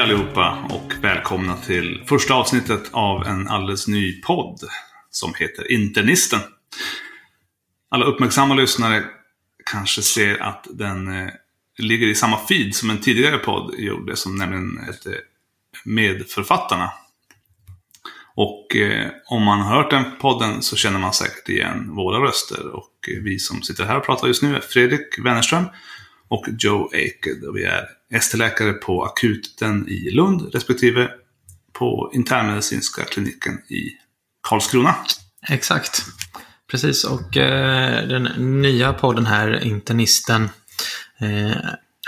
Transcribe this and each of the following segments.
Hej allihopa och välkomna till första avsnittet av en alldeles ny podd som heter Internisten. Alla uppmärksamma lyssnare kanske ser att den eh, ligger i samma feed som en tidigare podd gjorde, som nämligen hette Medförfattarna. Och eh, om man har hört den podden så känner man säkert igen våra röster. Och eh, vi som sitter här och pratar just nu är Fredrik Wennerström och Joe Aked. Och vi är ST-läkare på akuten i Lund respektive på internmedicinska kliniken i Karlskrona. Exakt. Precis, och eh, den nya podden här, Internisten, eh,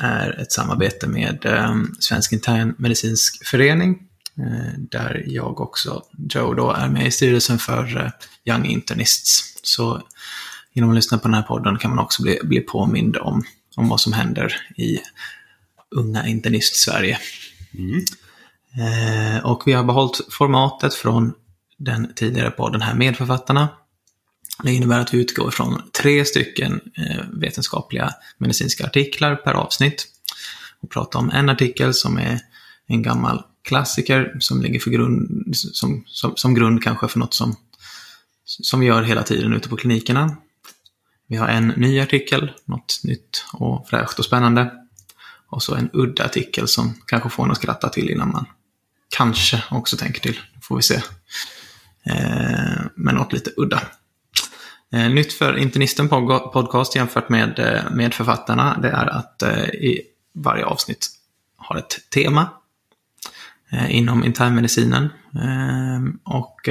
är ett samarbete med eh, Svensk internmedicinsk förening. Eh, där jag också, Joe, då är med i styrelsen för eh, Young Internists. Så genom att lyssna på den här podden kan man också bli, bli påmind om, om vad som händer i unga internist-Sverige. Eh, och vi har behållit formatet från den tidigare podden här, Medförfattarna. Det innebär att vi utgår från tre stycken eh, vetenskapliga medicinska artiklar per avsnitt. Och pratar om en artikel som är en gammal klassiker som ligger för grund, som, som, som grund kanske för något som, som vi gör hela tiden ute på klinikerna. Vi har en ny artikel, något nytt och fräscht och spännande. Och så en udda artikel som kanske får en att skratta till innan man kanske också tänker till. får vi se. Eh, men något lite udda. Eh, nytt för Internisten podcast jämfört med, eh, med författarna, det är att eh, i varje avsnitt har ett tema eh, inom internmedicinen. Eh, och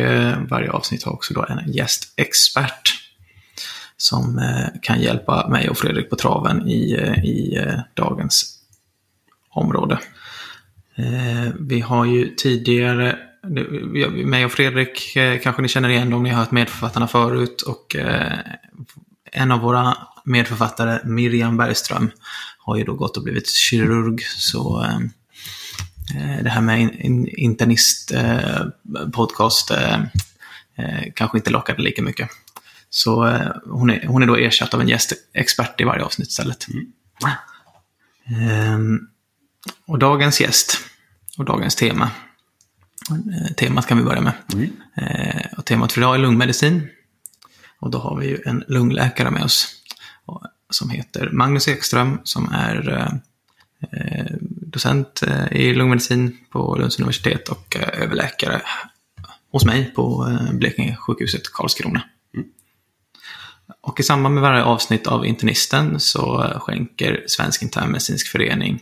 varje avsnitt har också då en gästexpert som eh, kan hjälpa mig och Fredrik på traven i, eh, i eh, dagens område. Vi har ju tidigare, mig och Fredrik kanske ni känner igen om ni har hört medförfattarna förut och en av våra medförfattare, Miriam Bergström, har ju då gått och blivit kirurg. Så det här med internist podcast kanske inte lockade lika mycket. Så eh, hon, är, hon är då ersatt av en gästexpert i varje avsnitt istället. Ehm, och dagens gäst och dagens tema. Eh, temat kan vi börja med. Eh, och temat för idag är lungmedicin. Och då har vi ju en lungläkare med oss. Som heter Magnus Ekström som är docent i lungmedicin på Lunds universitet och överläkare hos mig på Blekinge sjukhuset Karlskrona. Och i samband med varje avsnitt av Internisten så eh, skänker Svensk internmedicinsk förening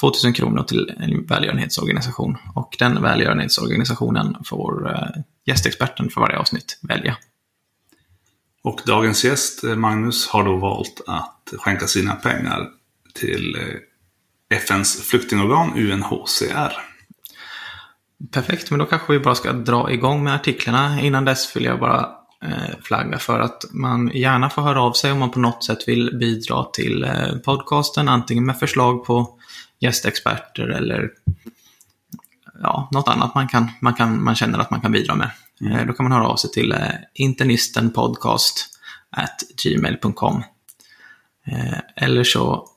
2000 kronor till en välgörenhetsorganisation. Och den välgörenhetsorganisationen får eh, gästexperten för varje avsnitt välja. Och dagens gäst, eh, Magnus, har då valt att skänka sina pengar till eh, FNs flyktingorgan UNHCR. Perfekt, men då kanske vi bara ska dra igång med artiklarna. Innan dess vill jag bara eh, flagga för att man gärna får höra av sig om man på något sätt vill bidra till eh, podcasten. Antingen med förslag på gästexperter eller ja, något annat man, kan, man, kan, man känner att man kan bidra med. Eh, då kan man höra av sig till eh, internistenpodcast at gmail.com. Eh, eller så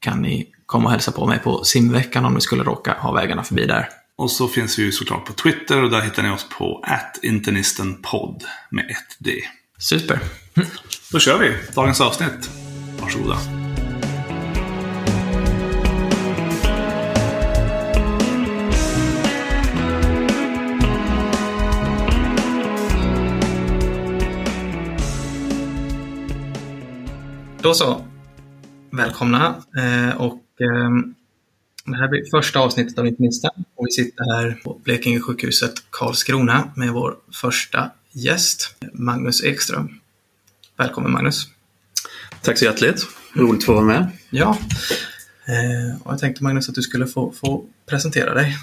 kan ni komma och hälsa på mig på simveckan om ni skulle råka ha vägarna förbi där. Och så finns vi ju såklart på Twitter och där hittar ni oss på internisten-podd med ett D. Super. Då kör vi dagens avsnitt. Varsågoda. Då så. Välkomna. Eh, och, eh, det här blir första avsnittet av Internisten. Och vi sitter här på Blekinge sjukhuset Karlskrona med vår första gäst, Magnus Ekström. Välkommen Magnus. Tack så hjärtligt. Roligt att få vara med. Ja. Eh, och jag tänkte Magnus att du skulle få, få presentera dig.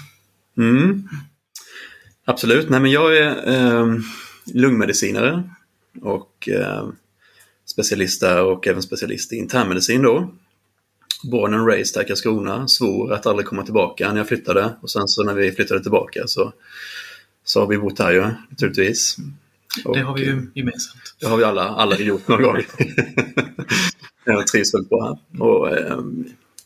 Mm. Absolut. Nej, men jag är eh, lungmedicinare och eh, specialist där och även specialist i internmedicin då. Born and raised i Karlskrona, svor att aldrig komma tillbaka när jag flyttade och sen så när vi flyttade tillbaka så, så har vi bott här ju naturligtvis. Och, Det har vi ju gemensamt. Det har vi alla, alla gjort någon gång. jag trivs väldigt bra här och eh,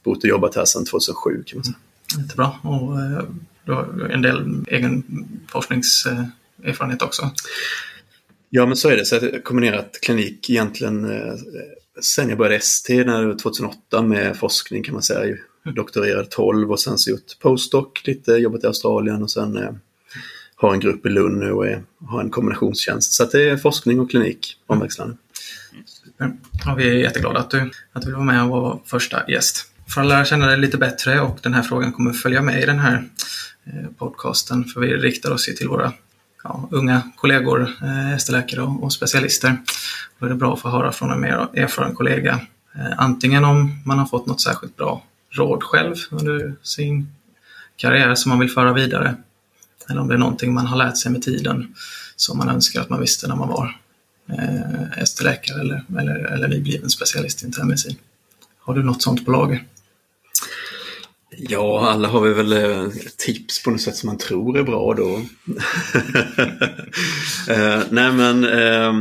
bott och jobbat här sedan 2007 kan man säga. Jättebra. Och eh, du har en del egen forskningserfarenhet också. Ja, men så är det. Så jag har kombinerat klinik egentligen eh, sen jag började ST när det var 2008 med forskning kan man säga. Jag doktorerade 12 och sen så gjort postdoc, lite jobbat i Australien och sen eh, har en grupp i Lund nu och är, har en kombinationstjänst. Så det är forskning och klinik omväxlande. Ja, vi är jätteglada att du, att du vill vara med och vara första gäst. För att lära känna dig lite bättre och den här frågan kommer följa med i den här eh, podcasten. För vi riktar oss ju till våra ja, unga kollegor, eh, ST-läkare och, och, specialister. Då är det bra att få höra från en mer erfaren kollega. Eh, antingen om man har fått något särskilt bra råd själv under sin karriär som man vill föra vidare. Eller om det är någonting man har lärt sig med tiden som man önskar att man visste när man var eh, ST-läkare eller, eller, eller nybliven specialist i internmedicin. Har du något sånt på lager? Ja, alla har vi väl eh, tips på något sätt som man tror är bra då. eh, nej men eh,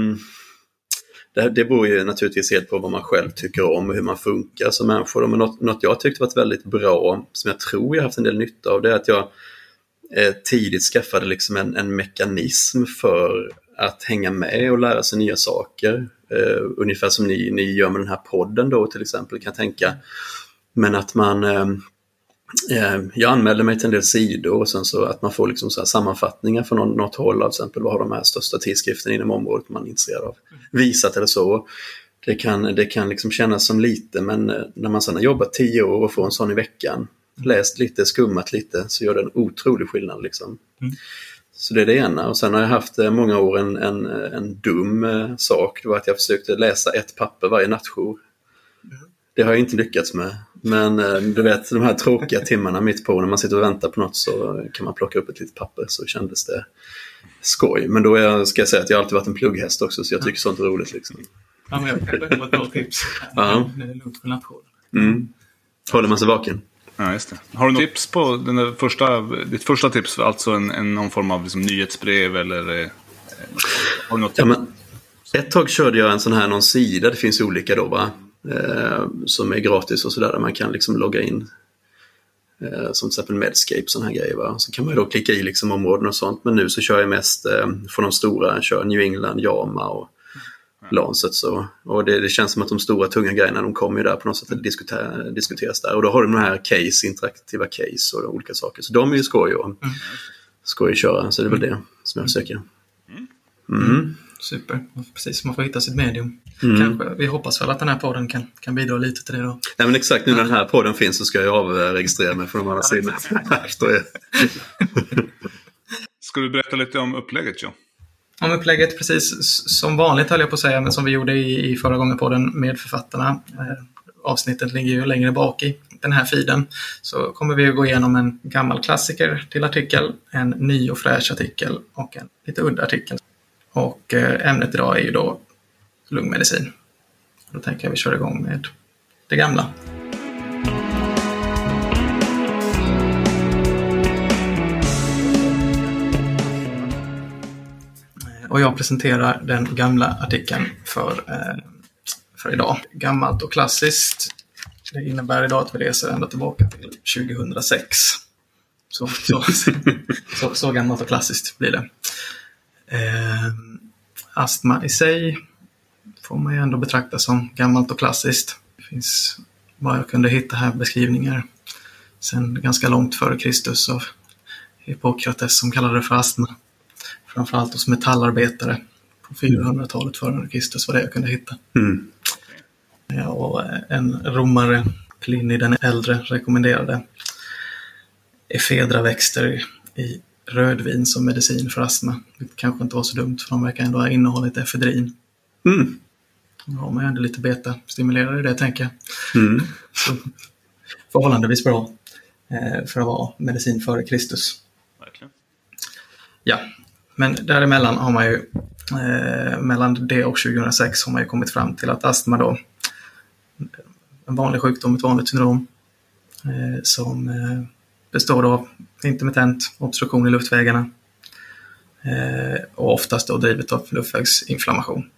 det, det beror ju naturligtvis helt på vad man själv tycker om och hur man funkar som människa. Men något, något jag tyckte varit väldigt bra, som jag tror jag haft en del nytta av, det är att jag eh, tidigt skaffade liksom en, en mekanism för att hänga med och lära sig nya saker. Eh, ungefär som ni, ni gör med den här podden då till exempel, kan jag tänka. Men att man eh jag anmälde mig till en del sidor och sen så att man får liksom så sammanfattningar från något, något håll, till exempel vad har de här största tidskrifterna inom området man är intresserad av visat eller så. Det kan, det kan liksom kännas som lite men eh, när man sedan har jobbat tio år och får en sån i veckan, läst lite, skummat lite, så gör det en otrolig skillnad. Liksom. Mm. Så det är det ena. Och sen har jag haft eh, många år en, en, en dum eh, sak. Det var att jag försökte läsa ett papper varje nattjour. Det har jag inte lyckats med. Men eh, du vet, de här tråkiga timmarna mitt på när man sitter och väntar på något så kan man plocka upp ett litet papper så kändes det skoj. Men då är jag, ska jag säga att jag alltid varit en plugghäst också så jag tycker sånt är roligt. Liksom. Ja, men jag kan det var ett bra tips. Ja. Det är lugnt på nattjour. Mm. Håller man sig vaken. Ja, just det. Har du något tips på den första, ditt första tips? Alltså en, en, någon form av liksom nyhetsbrev eller? Eh, har du något ja, men, ett tag körde jag en sån här någon sida, det finns olika då va? Eh, som är gratis och sådär där man kan liksom logga in. Eh, som till exempel Medscape sådana här grejer. Va? Så kan man ju då klicka i liksom områden och sånt. Men nu så kör jag mest eh, från de stora, jag kör New England, Jama och Lancet. Så, och det, det, känns som att de stora tunga grejerna de kommer ju där på något sätt att diskutera, diskuteras där. Och då har de de här case, interaktiva case och olika saker. Så de är ju skoj och mm. skoj att köra. Så det är väl det som jag försöker. Mm. Super, precis. Man får hitta sitt medium. Mm. Kanske. Vi hoppas väl att den här podden kan, kan bidra lite till det då. Ja men exakt, nu när den här podden finns så ska jag avregistrera mig från de andra sidorna. Ska du berätta lite om upplägget Joe? om upplägget precis som vanligt höll jag på att säga, men som vi gjorde i, i förra gången på den med författarna. Eh, avsnittet ligger ju längre bak i den här feeden. Så kommer vi att gå igenom en gammal klassiker till artikel, en ny och fräsch artikel och en lite udda artikel. Och eh, ämnet idag är ju då lungmedicin. Då tänker jag vi kör igång med det gamla. och jag presenterar den gamla artikeln för, eh, för idag. Gammalt och klassiskt. Det innebär idag att vi reser ända tillbaka till 2006. Så, så, så, så gammalt och klassiskt blir det. Eh, astma i sig får man ju ändå betrakta som gammalt och klassiskt. Det finns vad jag kunde hitta här beskrivningar sen ganska långt före Kristus av Hippokrates som kallade det för astma framförallt hos metallarbetare på 400-talet före Kristus var det jag kunde hitta. Mm. Ja, och en romare, Pliny den äldre, rekommenderade efedraväxter i rödvin som medicin för astma. Det kanske inte var så dumt för de verkar ändå ha innehållit efedrin. Mm. Då har man ju ändå lite beta-stimulerare i det tänker jag. Mm. Så, förhållandevis bra eh, för att vara medicin före Kristus. Verkligen. Ja, men däremellan har man ju, eh, mellan det och 2006 har man ju kommit fram till att astma då, en vanlig sjukdom, ett vanligt syndrom, eh, som eh, består av intermittent obstruktion i luftvägarna eh, och oftast då drivet av luftvägsinflammation.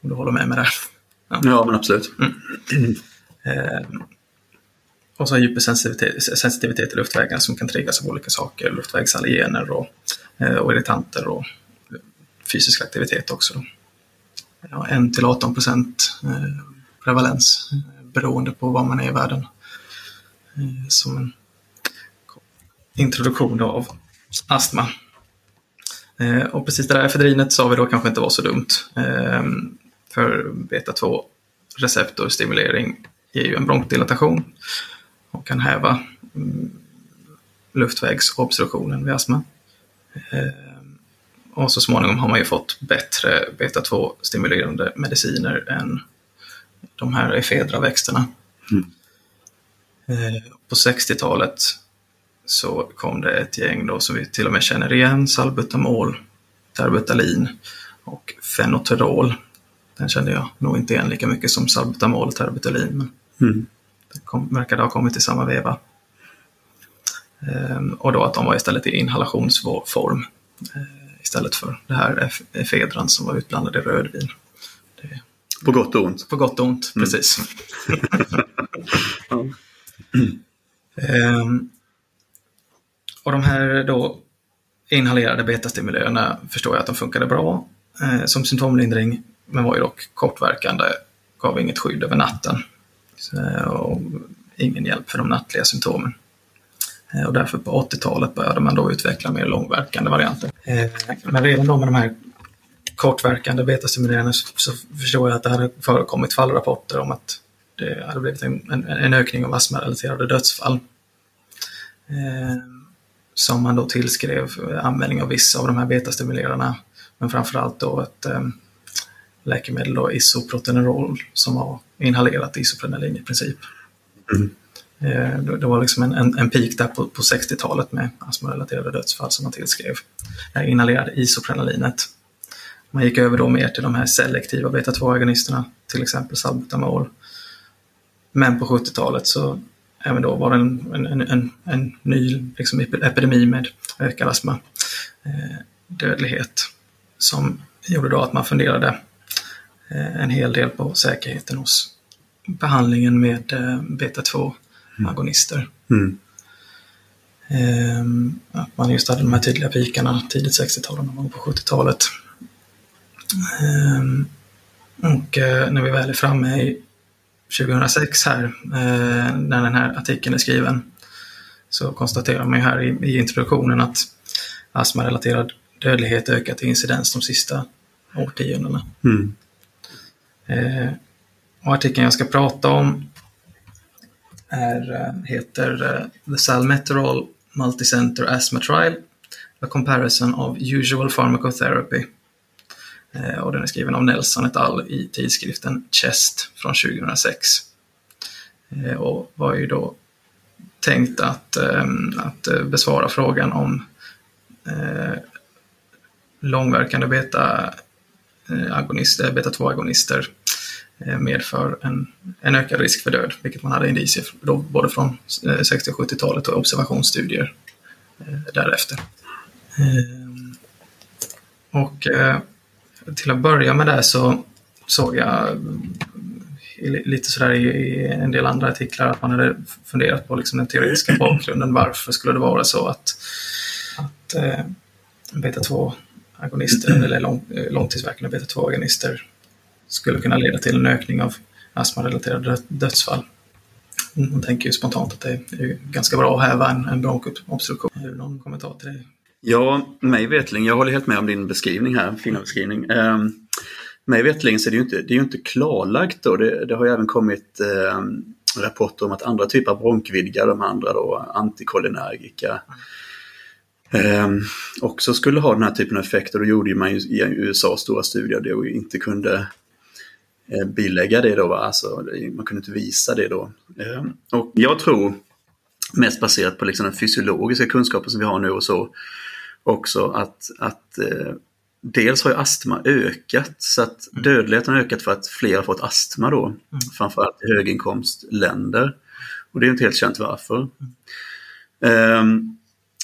Och du håller med mig där? Ja, ja men absolut. Mm. Eh, och så hypersensitivitet sensitivitet i luftvägarna som kan triggas av olika saker, luftvägsallergener och, eh, och irritanter och fysisk aktivitet också. Då. Ja, 1 till 18 procent prevalens beroende på var man är i världen. Som en introduktion av astma. Och precis det där efedrinet sa vi då kanske inte var så dumt. För beta-2 receptorstimulering ger ju en bronkdilatation och kan häva mm, luftvägsobstruktionen vid astma. Och så småningom har man ju fått bättre beta-2-stimulerande mediciner än de här efedra-växterna. Mm. På 60-talet så kom det ett gäng då som vi till och med känner igen, salbutamol, terbutalin och fenoterol. Den kände jag nog inte igen lika mycket som salbutamol och terbutalin. Men mm. Det kom, verkade ha kommit i samma veva. Ehm, och då att de var istället i inhalationsform eh, istället för det här efedran som var utblandad i rödvin. Det, på gott och ont? På gott och ont, mm. precis. ehm, och de här då inhalerade betastimulörerna förstår jag att de funkade bra eh, som symptomlindring, men var ju dock kortverkande, gav inget skydd över natten. Så, och ingen hjälp för de nattliga symptomen. Eh, och därför på 80-talet började man då utveckla mer långverkande varianter. Eh, men redan då med de här kortverkande betastimulerande så förstår jag att det hade förekommit fallrapporter om att det hade blivit en, en, en ökning av astmarelaterade dödsfall. Eh, som man då tillskrev användning av vissa av de här betastimulerarna. Men framförallt då ett eh, läkemedel, då, isoprotenerol, som var inhalerat isoprenalin i princip. Mm. Eh, det var liksom en, en, en peak där på, på 60-talet med astmarelaterade dödsfall som man tillskrev det här inhalerade isoprenalinet. Man gick över då mer till de här selektiva beta-2-agonisterna, till exempel salbutamol. Men på 70-talet så även då var det en, en, en, en ny liksom, epidemi med ökad astma, eh, dödlighet, som gjorde då att man funderade eh, en hel del på säkerheten hos behandlingen med eh, beta-2-agonister. Mm. Mm. Att man just hade de här tydliga pikarna tidigt 60-tal och någon gång på 70-talet. Ehm, och eh, när vi väl är framme i 2006 här, eh, när den här artikeln är skriven, så konstaterar man ju här i, introduktionen att astmarelaterad dödlighet ökat i incidens de sista årtiondena. Mm. Eh, och artikeln jag ska prata om är, eh, heter The Salmeterol Multicenter Asthma Trial, A Comparison of Usual Pharmacotherapy. Eh, och den är skriven av Nelson et al. i tidskriften Chest från 2006. Eh, och var ju då tänkt att, ehm, att besvara frågan om eh, långverkande beta-agonister, beta-2-agonister medför en, en ökad risk för död, vilket man hade indicier då, både från 60 och 70-talet och observationsstudier därefter. Ehm, och till att börja med det så såg jag lite sådär i, en del andra artiklar att man hade funderat på liksom den teoretiska bakgrunden. Varför skulle det vara så att, att beta-2-agonister eller lång, långtidsverkande beta-2-agonister skulle kunna leda till en ökning av astmarelaterade dödsfall. Man tänker ju spontant att det är ganska bra att häva en, en bronkobstruktion. Har du någon kommentar till det? Ja, mig vetling, jag håller helt med om din beskrivning här, fina beskrivning. Um, mig vetligen så är det ju inte, det är ju inte klarlagt då. Det, det har ju även kommit um, rapporter om att andra typer av bronkvidgar, de andra då antikolinergika, um, ehm, också skulle ha den här typen av effekter. Då gjorde man ju i USA stora studier där vi inte kunde Eh, bilägga det då. Va? Alltså, man kunde inte visa det då. Eh, och jag tror, mest baserat på liksom den fysiologiska kunskapen som vi har nu och så, också att, att eh, dels har ju astma ökat så att mm. dödligheten har ökat för att fler har fått astma då, mm. framförallt i höginkomstländer. Och det är inte helt känt varför. Mm. Um,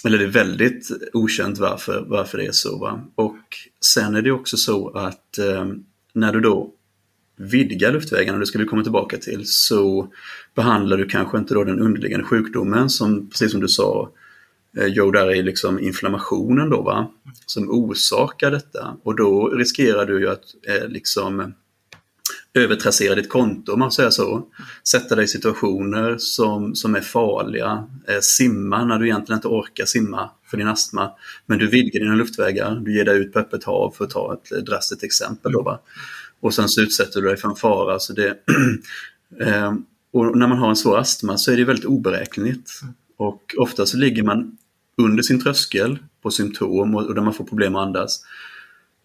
eller det är väldigt okänt varför, varför det är så. Va? Och sen är det också så att um, när du då vidgar luftvägarna, det ska vi komma tillbaka till, så behandlar du kanske inte då den underliggande sjukdomen som, precis som du sa, Eh, jo, Joe, där är liksom inflammationen då va, som orsakar detta. Och då riskerar du ju att eh, liksom eh, övertrassera ditt konto om man säger så. Sätta dig i situationer som, som är farliga. Eh, simma när du egentligen inte orkar simma för din astma. Men du vidgar dina luftvägar, du ger dig ut på öppet hav för att ta ett eh, drastiskt exempel. Då, va? Och sen så utsätter du dig för en fara. Så det, eh, och när man har en svår astma så är det väldigt oberäkneligt. Och ofta så ligger man under sin tröskel på symptom och, och där man får problem att andas.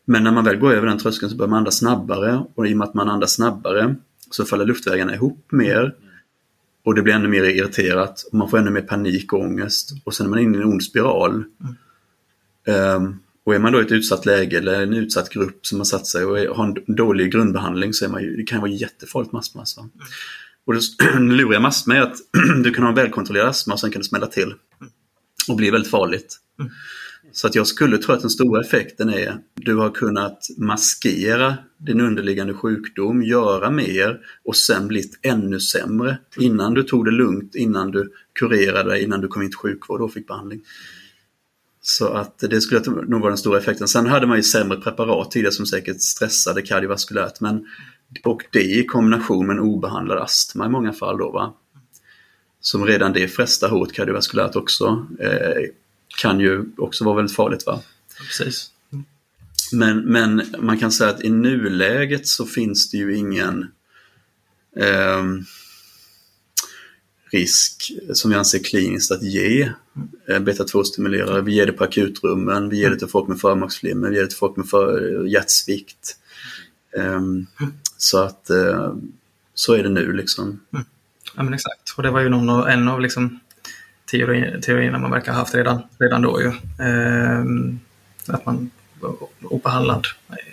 Men när man väl går över den tröskeln så börjar man andas snabbare och i och med att man andas snabbare så faller luftvägarna ihop mer och det blir ännu mer irriterat och man får ännu mer panik och ångest och sen är man inne i en ond spiral. Mm. Um, och är man då i ett utsatt läge eller en utsatt grupp som har satt sig och är, har en dålig grundbehandling så är man ju, det kan vara jättefarligt med astma. Alltså. Mm. Och det luriga med astma är att du kan ha en välkontrollerad astma och sen kan det smälla till och bli väldigt farligt. Mm. Så att jag skulle tro att den stora effekten är att du har kunnat maskera din underliggande sjukdom, göra mer och sen blivit ännu sämre innan du tog det lugnt, innan du kurerade, innan du kom in till sjukvård och fick behandling. Så att det skulle nog vara den stora effekten. Sen hade man ju sämre preparat tidigare som säkert stressade kardiovaskulärt. Men, och det i kombination med en obehandlad astma i många fall då va. Som redan det frestar hårt kardiovaskulärt också. Eh, kan ju också vara väldigt farligt. va? Precis. Men, men man kan säga att i nuläget så finns det ju ingen eh, risk som jag anser kliniskt att ge eh, beta-2-stimulerare. Vi ger det på akutrummen, vi ger det till folk med förmaksflimmer, vi ger det till folk med för hjärtsvikt. Eh, så att eh, så är det nu liksom. Ja men exakt, och det var ju någon, en av liksom teori, teorierna man verkar ha haft redan, redan då ju. Eh, att man obehandlad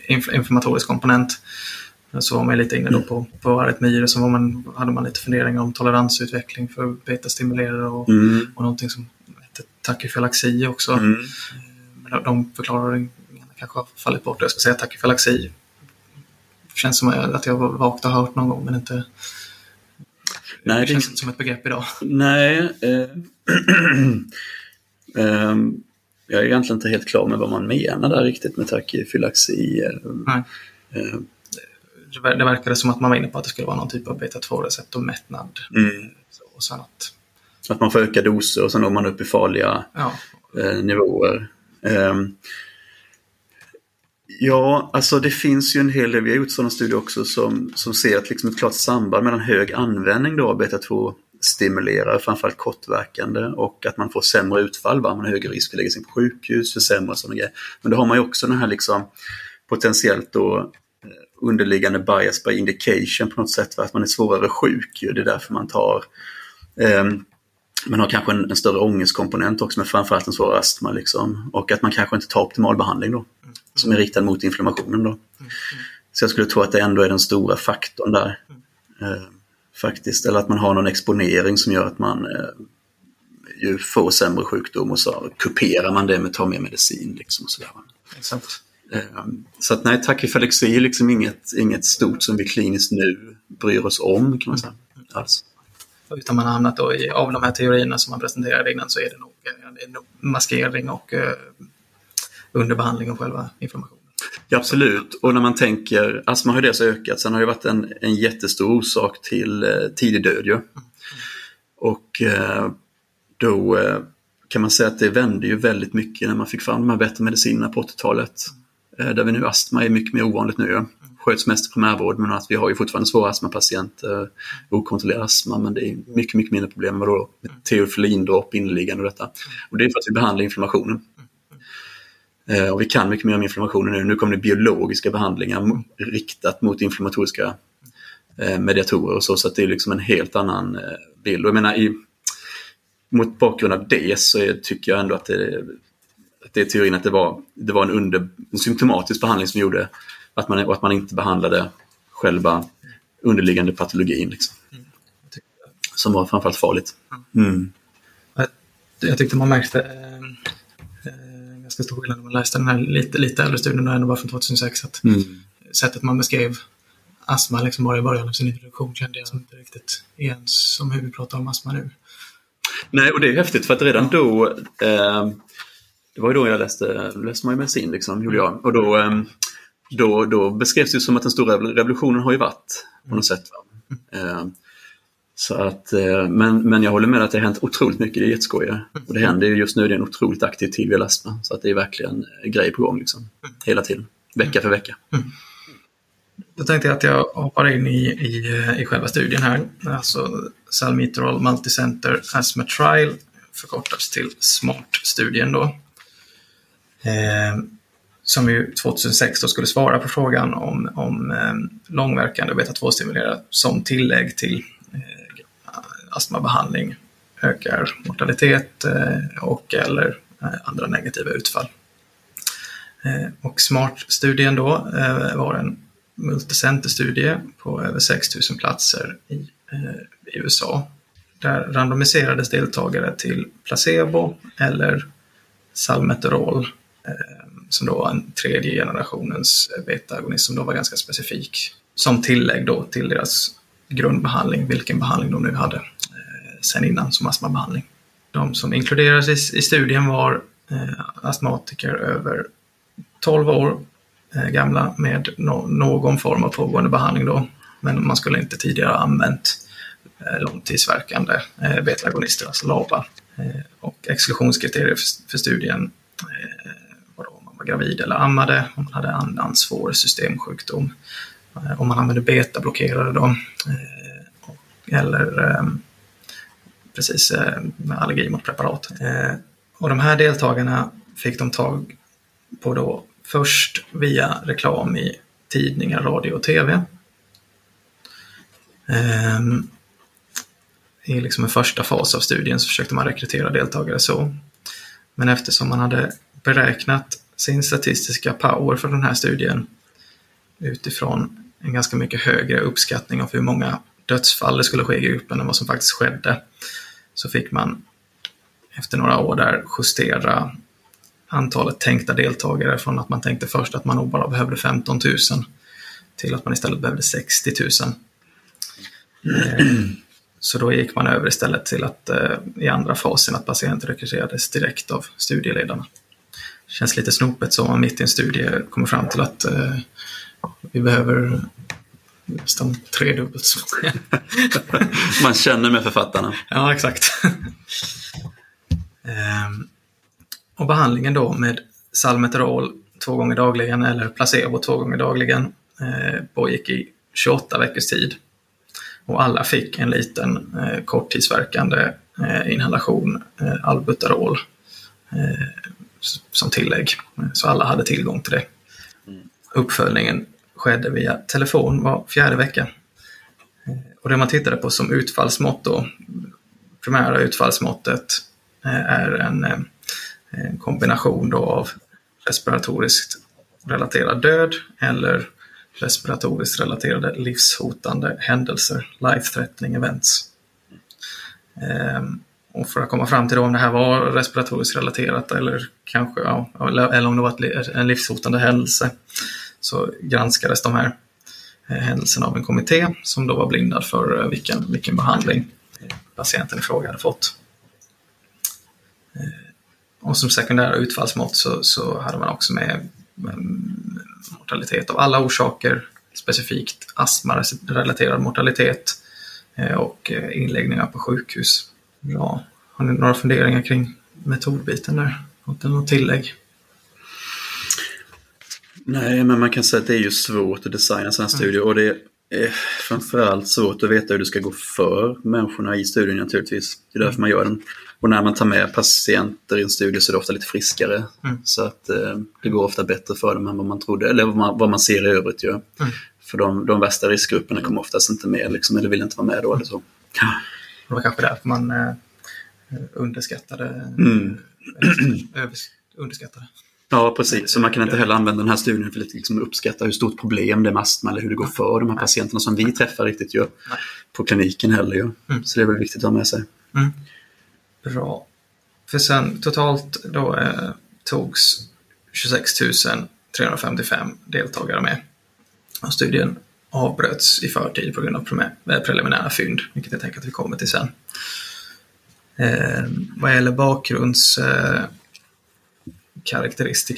inflammatorisk komponent. Så var man lite inne då på, på arytmier, så var man, hade man lite funderingar om toleransutveckling för betastimulerare och, mm. och någonting som hette tachyfylaxi också. Mm. Men de förklaringarna kanske har fallit bort. Jag ska säga tachyfylaxi. Känns som att jag vagt har hört någon gång men inte Nej, det känns inte som ett begrepp idag. Nej. Eh, eh, jag är egentligen inte helt klar med vad man menar där riktigt med tachyfylaxi. Nej. Eh, det verkade som att man var inne på att det skulle vara någon typ av beta-2-receptormättnad. Mm. Och sen att... att man får öka doser och sen når man upp i farliga ja. eh, nivåer. Ja, alltså det finns ju en hel del, vi har gjort sådana studier också som, som ser att liksom ett klart samband mellan hög användning då av beta-2 stimulerare, framförallt kortverkande och att man får sämre utfall, va? man har högre risk att lägga sig på sjukhus, försämras och grejer. Men då har man ju också den här liksom potentiellt då eh, underliggande bias by indication på något sätt, va? att man är svårare sjuk. Ju. Det är därför man tar um, man har kanske en, en, större ångestkomponent också men framförallt en svår astma. Liksom. Och att man kanske inte tar optimal behandling då mm som är riktad mot inflammationen. Då. Så jag skulle tro att det ändå är den stora faktorn där. Eh, faktiskt. Eller att man har någon exponering som gör att man eh, ju får sämre sjukdom och så kuperar man det med att ta mer medicin. Liksom, och sådär. Exakt. Eh, så att nej, tachyfylaxi är liksom inget, inget stort som vi kliniskt nu bryr oss om kan man säga. Alls. Utan man har hamnat då i, av de här teorierna som man presenterade innan så är det nog, det är nog maskering och eh, underbehandling av själva inflammationen. Ja, absolut, och när man tänker, astma har ju dels ökat, sen har det varit en, en jättestor orsak till eh, tidig död ju. Mm. Och eh, då eh, kan man säga att det vände ju väldigt mycket när man fick fram de här bättre medicinerna på 80-talet. Eh, där vi nu, astma är mycket mer ovanligt nu. Ja. Sköts mest i primärvård men att vi har ju fortfarande svåra astmapatienter, eh, okontrollerad astma men det är mycket, mycket mindre problem med, då, med teofilindropp, inneliggande och detta. Och det är för att vi behandlar inflammationen. Eh, och vi kan mycket mer om inflammationen nu. Nu kommer det biologiska behandlingar riktat mot inflammatoriska eh, mediatorer och så, så det är liksom en helt annan eh, bild. Och jag menar, i, mot bakgrund av det så är, tycker jag ändå att det, att det är teorin att det var, det var en, under, en symptomatisk behandling som gjorde att man, att man inte behandlade själva underliggande patologin. Liksom. Som var framförallt farligt. Mm. Jag tyckte man märkte ganska stor skillnad när man läste den här lite, lite äldre studien, ändå bara från 2006. Att mm. Sättet man beskrev astma liksom bara i början av sin introduktion kände jag inte riktigt igen som hur vi pratar om astma nu. Nej, och det är häftigt för att redan då, eh, det var ju då jag läste, läste man ju medicin liksom, gjorde jag. Och då, eh, då, då beskrevs det som att den stora revolutionen har ju varit på något sätt. Eh, så att, eh, men, men jag håller med att det har hänt otroligt mycket, det är jätteskoj. Och det händer ju just nu, det är en otroligt aktiv tid vid astma. Så att det är verkligen eh, grej på gång liksom, hela tiden, vecka för vecka. Mm. Då tänkte jag att jag hoppar in i, i, eh, i själva studien här. Alltså Salmitrol Multicenter Asthma Trial förkortas till SMART-studien då. Eh, som ju 2006 då skulle svara på frågan om, om eh, långverkande beta-2-stimulerare som tillägg till eh, astmabehandling ökar mortalitet eh, och eller eh, andra negativa utfall. Eh, och SMART-studien då var en multicenterstudie på över 6000 platser i, USA. Där randomiserades deltagare till placebo eller salmeterol som då var en tredje generationens beta-agonist som då var ganska specifik. Som tillägg då till deras grundbehandling, vilken behandling de nu hade sen innan som astmabehandling. De som inkluderades i, i studien var eh, astmatiker över 12 år eh, gamla med no någon form av pågående behandling då. Men man skulle inte tidigare ha använt eh, långtidsverkande betagonister, alltså LABA. Och exklusionskriterier för, för studien var gravid eller ammade, om man hade annan svår systemsjukdom, om man använde betablockerare då, eller ehm, precis eh, med allergi mot preparat. Eh, och de här deltagarna fick de tag på då först via reklam i tidningar, radio och tv. I ehm, liksom en första fas av studien så försökte man rekrytera deltagare så. Men eftersom man hade beräknat sin statistiska power för den här studien utifrån en ganska mycket högre uppskattning av hur många dödsfall det skulle ske i gruppen än vad som faktiskt skedde. Så fick man efter några år där justera antalet tänkta deltagare från att man tänkte först att man nog bara behövde 15 000 till att man istället behövde 60 000. Eh, så då gick man över istället till att eh, i andra fasen att patienter rekryterades direkt av studieledarna känns lite snopet så man mitt i en studie kommer fram till att eh, vi behöver nästan tredubbelt så Man känner med författarna. Ja, exakt. ehm, och behandlingen då med salmeterol två gånger dagligen eller placebo två gånger dagligen eh, pågick i 28 veckors tid. Och alla fick en liten eh, korttidsverkande eh, inhalation eh, albuterol som tillägg. Så alla hade tillgång till det. Uppföljningen skedde via telefon var fjärde vecka. Eh, och det man tittade på som utfallsmått då, primära utfallsmåttet eh, är en, eh, en kombination då av respiratoriskt relaterad död eller respiratoriskt relaterade livshotande händelser, life-threatening events. Och för att komma fram till om det här var respiratoriskt relaterat eller kanske ja, eller om det var en livshotande händelse så granskades de här eh, händelserna av en kommitté som då var blindad för eh, vilken, vilken behandling patienten i fråga hade fått. Eh, och som sekundära utfallsmått så, så hade man också med mm, mortalitet av alla orsaker, specifikt astmarelaterad mortalitet och inläggningar på sjukhus. Ja, har ni några funderingar kring metodbiten där? Har ni något tillägg? Nej, men man kan säga att det är ju svårt att designa sådana mm. studier och det är framförallt svårt att veta hur det ska gå för människorna i studien naturligtvis. Det är därför man gör den. Och när man tar med patienter i en studie så är det ofta lite friskare. Mm. Så att eh, det går ofta bättre för dem än vad man trodde, eller vad man, vad man ser i övrigt. Ja. Mm. För de, de värsta riskgrupperna kommer oftast inte med, liksom, eller vill inte vara med då. Eller så. Det var kanske därför man eh, underskattade. Mm. underskattade. Ja, precis. Så man kan inte heller använda den här studien för att liksom uppskatta hur stort problem det är med astma eller hur det går för de här patienterna som vi träffar riktigt ju på kliniken heller. Ju. Mm. Så det är väl viktigt att ha med sig. Mm. Bra. För sen totalt då eh, togs 26 355 deltagare med av studien avbröts i förtid på grund av preliminära fynd, vilket jag tänker att vi kommer till sen. Eh, vad gäller bakgrundskaraktäristika eh,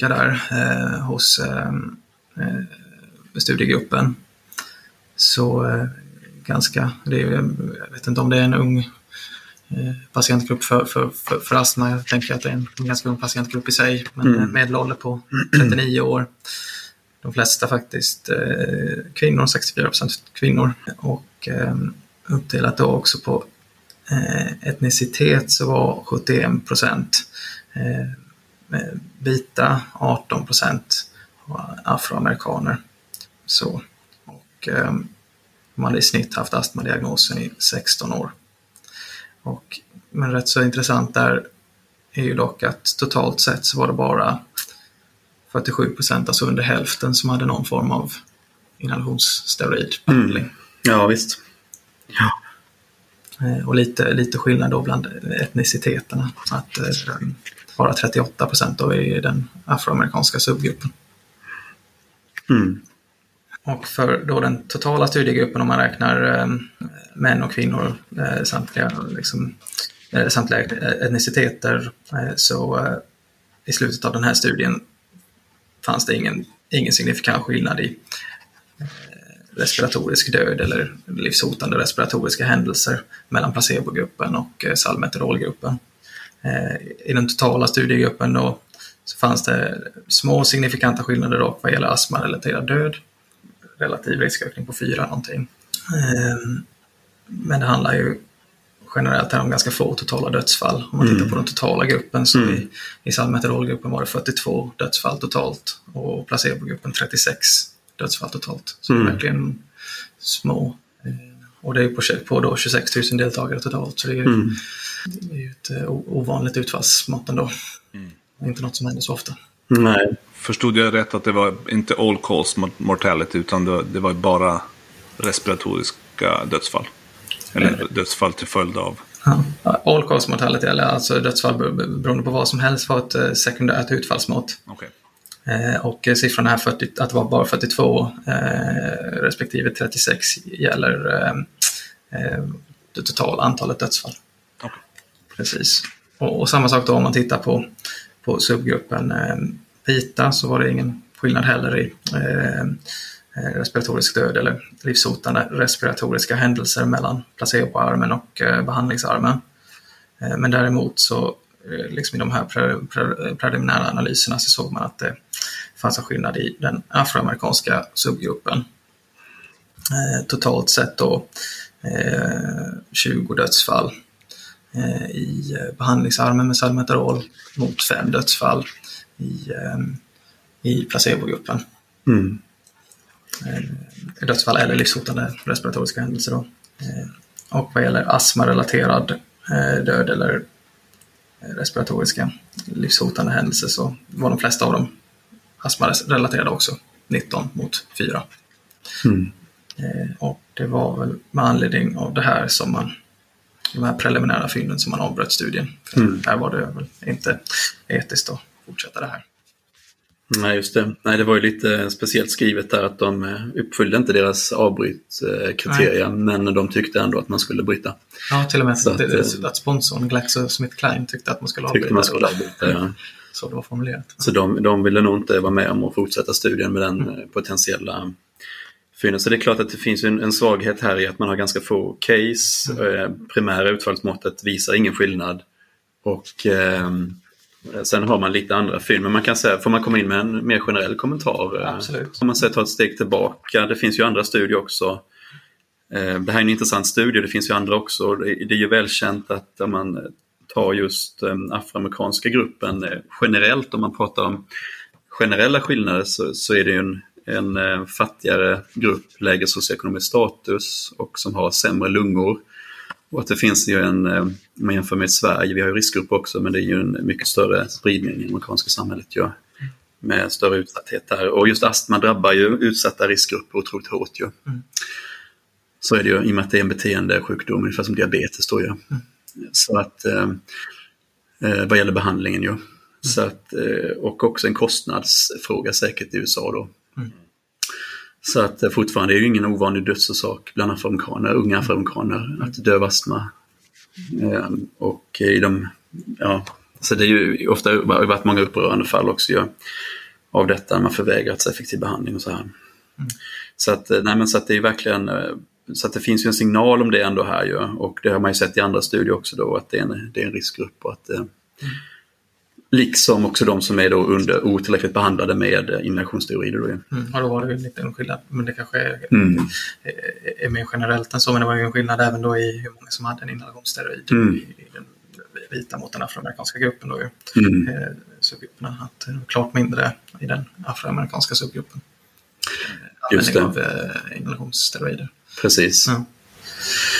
där eh, hos eh, studiegruppen så eh, ganska, det är, jag vet inte om det är en ung eh, patientgrupp för, för, för, för astma. Jag tänker att det är en ganska ung patientgrupp i sig, men mm. medelålder på 39 år. De flesta faktiskt eh, kvinnor, 64 procent kvinnor. Och eh, uppdelat då också på eh, etnicitet så var 71 procent eh, vita, 18 procent afroamerikaner. Så. Och eh, de hade i snitt haft astmadiagnosen i 16 år. Och, men rätt så intressant där är ju dock att totalt sett så var det bara 47 procent, alltså under hälften, som hade någon form av inhalationssteroidbehandling. Mm. Ja, visst. Ja. Eh, och lite, lite skillnad då bland etniciteterna. Att eh, bara 38 procent då är i den afroamerikanska subgruppen. Mm. Och för då den totala studiegruppen, om man räknar eh, män och kvinnor, eh, samtliga, liksom, eh, samtliga etniciteter, eh, så eh, i slutet av den här studien fanns det ingen, ingen signifikant skillnad i eh, respiratorisk död eller livshotande respiratoriska händelser mellan placebogruppen och eh, salmeterolgruppen. I den totala studiegruppen då så fanns det små signifikanta skillnader dock vad gäller astmarelaterad död relativ riskökning på 4 någonting. Ehm, men det handlar ju generellt om ganska få totala dödsfall. Om man mm. tittar på den totala gruppen så mm. i, i salmeterolgruppen var det 42 dödsfall totalt och placebogruppen 36 dödsfall totalt. Så mm. verkligen små. Ehm, och det är på, på då 26 000 deltagare totalt så det är mm. Det är ju ett eh, ovanligt utfallsmått ändå. Mm. Inte något som händer så ofta. Nej. Förstod jag rätt att det var inte all cause mortality utan det, var bara respiratoriska dödsfall? Eller mm. dödsfall till följd av? Ja. All cause mortality, eller alltså dödsfall beroende på vad som helst, var ett eh, sekundärt utfallsmått. Okay. Eh, och siffrorna här, 40, att det var bara 42 eh, respektive 36 gäller eh, eh, det totala antalet dödsfall. Precis. Och, och, samma sak då om man tittar på, på subgruppen eh, vita så var det ingen skillnad heller i eh, eh respiratorisk död eller livshotande respiratoriska händelser mellan placeboarmen och eh, behandlingsarmen. Eh, men däremot så eh, liksom i de här pre pre preliminära analyserna så såg man att det fanns en skillnad i den afroamerikanska subgruppen. Eh, totalt sett då eh, 20 dödsfall i behandlingsarmen med salmeterol mot 5 dödsfall i, ehm, i placebogruppen. Mm. Eh, dödsfall eller livshotande respiratoriska händelser. Då. Eh, och vad gäller astmarelaterad eh, död eller respiratoriska livshotande händelser så var de flesta av dem astmarelaterade också. 19 mot 4. Mm. Och det var väl med anledning av det här som man de här preliminära fynden som man avbröt studien. Mm. Här var det väl inte etiskt att fortsätta det här. Nej, just det. Nej, det var ju lite speciellt skrivet där att de eh, uppfyllde inte deras avbrytkriterier men de tyckte ändå att man skulle bryta. Ja, till och med så att, att, eh, att sponsorn GlaxoSmithKline tyckte att man skulle avbryta. Man skulle avbryta ja. Så det var formulerat. Så de, de ville nog inte vara med om att fortsätta studien med den mm. potentiella fynden. Så det är klart att det finns en, en svaghet här i att man har ganska få case. Mm. Primära utfallsmåttet visar ingen skillnad. Och eh, Sen har man lite andra fynd, men man kan säga, får man komma in med en mer generell kommentar? Eh, Absolut. Om man säger ta ett steg tillbaka, det finns ju andra studier också. Eh, det här är en intressant studie, det finns ju andra också. Det är ju välkänt att om man tar just den afroamerikanska gruppen eh, generellt, om man pratar om generella skillnader så, så är det ju en, en fattigare grupp, lägre socioekonomisk status och som har sämre lungor. Och att det finns ju en, eh, om man jämför med Sverige, vi har ju riskgrupper också, men det är ju en mycket större spridning i det amerikanska samhället ju. Med större utsatthet där. Och just astma drabbar ju utsatta riskgrupper otroligt hårt ju. Mm. Så är det ju i och med att det är en beteendesjukdom, ungefär som diabetes då ju. Mm. Så att, eh, eh, vad gäller behandlingen ju. Mm. Så att, eh, och också en kostnadsfråga säkert i USA då. Mm. Så att eh, fortfarande är det ju ingen ovanlig dödsorsak bland afroamerikaner, unga afroamerikaner, att dö av astma. Eh, och i de, ja, så det är ju ofta det har varit många upprörande fall också ju, av detta, man förvägrats effektiv behandling och så här. Så att, nej men så att det är verkligen, eh, så att det finns ju en signal om det ändå här ju och det har man ju sett i andra studier också då att det är en, det är en riskgrupp och att mm. Liksom också de som är då under otillräckligt behandlade med inhalationsteorider. Då. Mm. Ja, då var det ju en skillnad. Men det kanske är, mm. är, är mer generellt än så. Men det var ju en skillnad även då i hur många som hade en inhalationssteroid mm. i, i den vita mot den afroamerikanska gruppen. Då ju. Mm. Eh, subgrupperna. Att det var klart mindre i den afroamerikanska subgruppen. Just det. av eh, inhalationssteroider. Precis. Ja.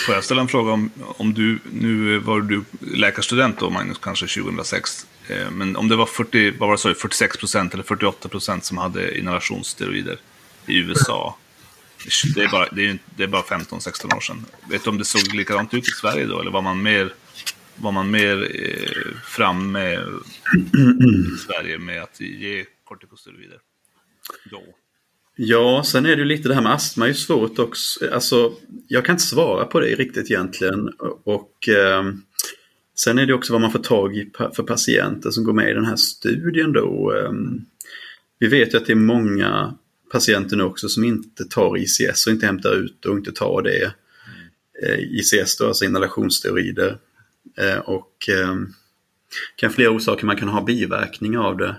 Får jag ställa en fråga om, om du, nu var du läkarstudent då Magnus, kanske 2006. Eh, men om det var 40, vad var det, sorry, 46 procent eller 48 procent som hade inhalationssteroider i USA. Det är bara, det är, det är bara 15-16 år sedan. Vet du om det såg likadant ut i Sverige då? Eller var man mer, var man mer eh, framme i Sverige med att ge kortikosteroider då? Ja, sen är det ju lite det här med astma är ju svårt också. Alltså, jag kan inte svara på det riktigt egentligen. Och eh, Sen är det också vad man får tag i för patienter som går med i den här studien då. Ehm, vi vet ju att det är många patienter nu också som inte tar ICS och inte hämtar ut och inte tar det. Eh, ICS då, alltså inhalationsteorider. Eh, och eh, kan flera orsaker, man kan ha biverkningar av det.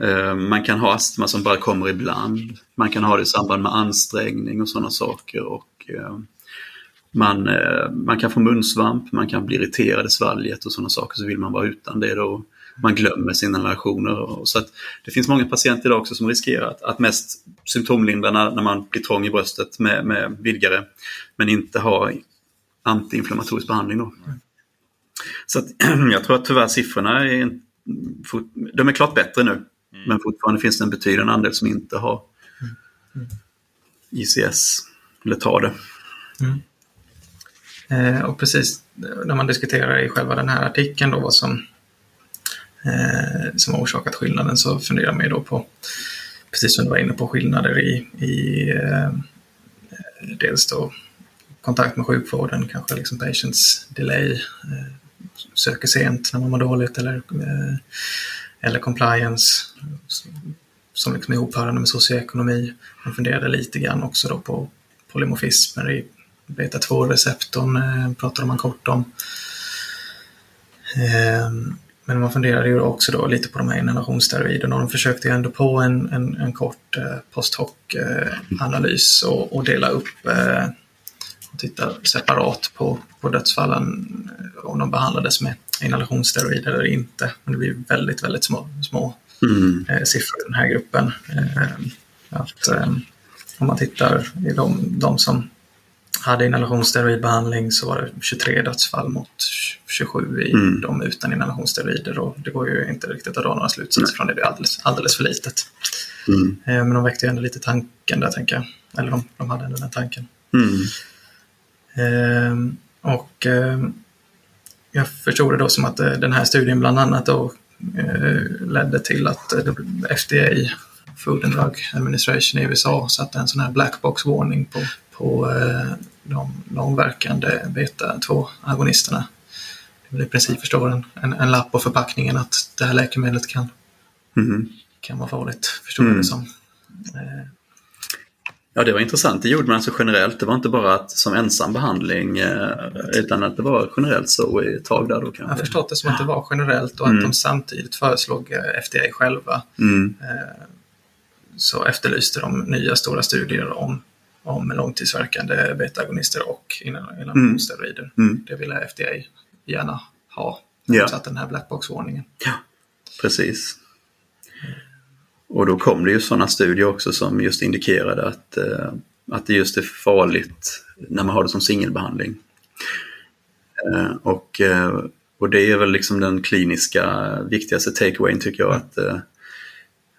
Ehm, man kan ha astma som bara kommer ibland. Man kan ha det i samband med ansträngning och sådana saker. Och ehm, man, eh, man kan få munsvamp, man kan bli irriterad i svalget och sådana saker. Så vill man vara utan det då. Man glömmer sina inhalationer. Så att det finns många patienter idag också som riskerar att, att mest symptomlindra när, när man blir trång i bröstet med, med vidgare. Men inte ha antiinflammatorisk behandling då. Så att, jag tror att tyvärr siffrorna är, de är klart bättre nu. Mm. Men fortfarande finns det en betydande andel som inte har mm. ICS eller tar det. Mm. Eh, och precis när man diskuterar i själva den här artikeln då vad som, eh, som har orsakat skillnaden så funderar man ju då på, precis som du var inne på, skillnader i, i eh, dels då kontakt med sjukvården, kanske liksom patients delay, eh, söker sent när man mår dåligt eller eh, eller compliance som liksom är ihopförande med socioekonomi. Man funderade lite grann också då på polymorfismer i beta-2-receptorn, eh, pratade man kort om. Eh, men man funderade ju också då lite på de här inhalationssteroiderna och de försökte ju ändå på en, en, en kort eh, post hoc-analys och, och, dela upp och titta separat på, på dödsfallen om de behandlades med inhalationssteroider eller inte. Men det blir väldigt, väldigt små, små mm. siffror i den här gruppen. Att, om man tittar i de, de som hade inhalationssteroidbehandling så var det 23 dödsfall mot 27 i mm. de utan inhalationssteroider och det går ju inte riktigt att dra några slutsatser från det. Det är alldeles, alldeles för litet. Mm. Eh, men de väckte ju ändå lite tanken där, tänker jag. Eller de, de hade ändå den tanken. Mm. Eh, och eh, jag förstod det då som att eh, den här studien bland annat då eh, ledde till att FDA, Food and Drug Administration i USA, satte en sån här black box-varning på, på de långverkande beta-2-agonisterna. Det vill i princip förstå en, en, en, lapp på förpackningen att det här läkemedlet kan, mm. kan vara farligt, förstår mm. det som. Ja, det var intressant. Det gjorde man alltså generellt. Det var inte bara att, som ensam behandling eh, utan att det var generellt så ett tag där då kanske. Jag förstått det som att det var generellt och att mm. de samtidigt föreslog eh, FDA själva. Mm. Eh, så efterlyste de nya stora studier om, om långtidsverkande beta-agonister och inhalationssteroider. Mm. mm. Det ville FDA gärna ha. Ja. Satt den här blackbox-varningen. Ja, precis. Och då kom det ju sådana studier också som just indikerade att, eh, att det just är farligt när man har det som singelbehandling. Eh, och, eh, och det är väl liksom den kliniska viktigaste takeawayen tycker jag. Att,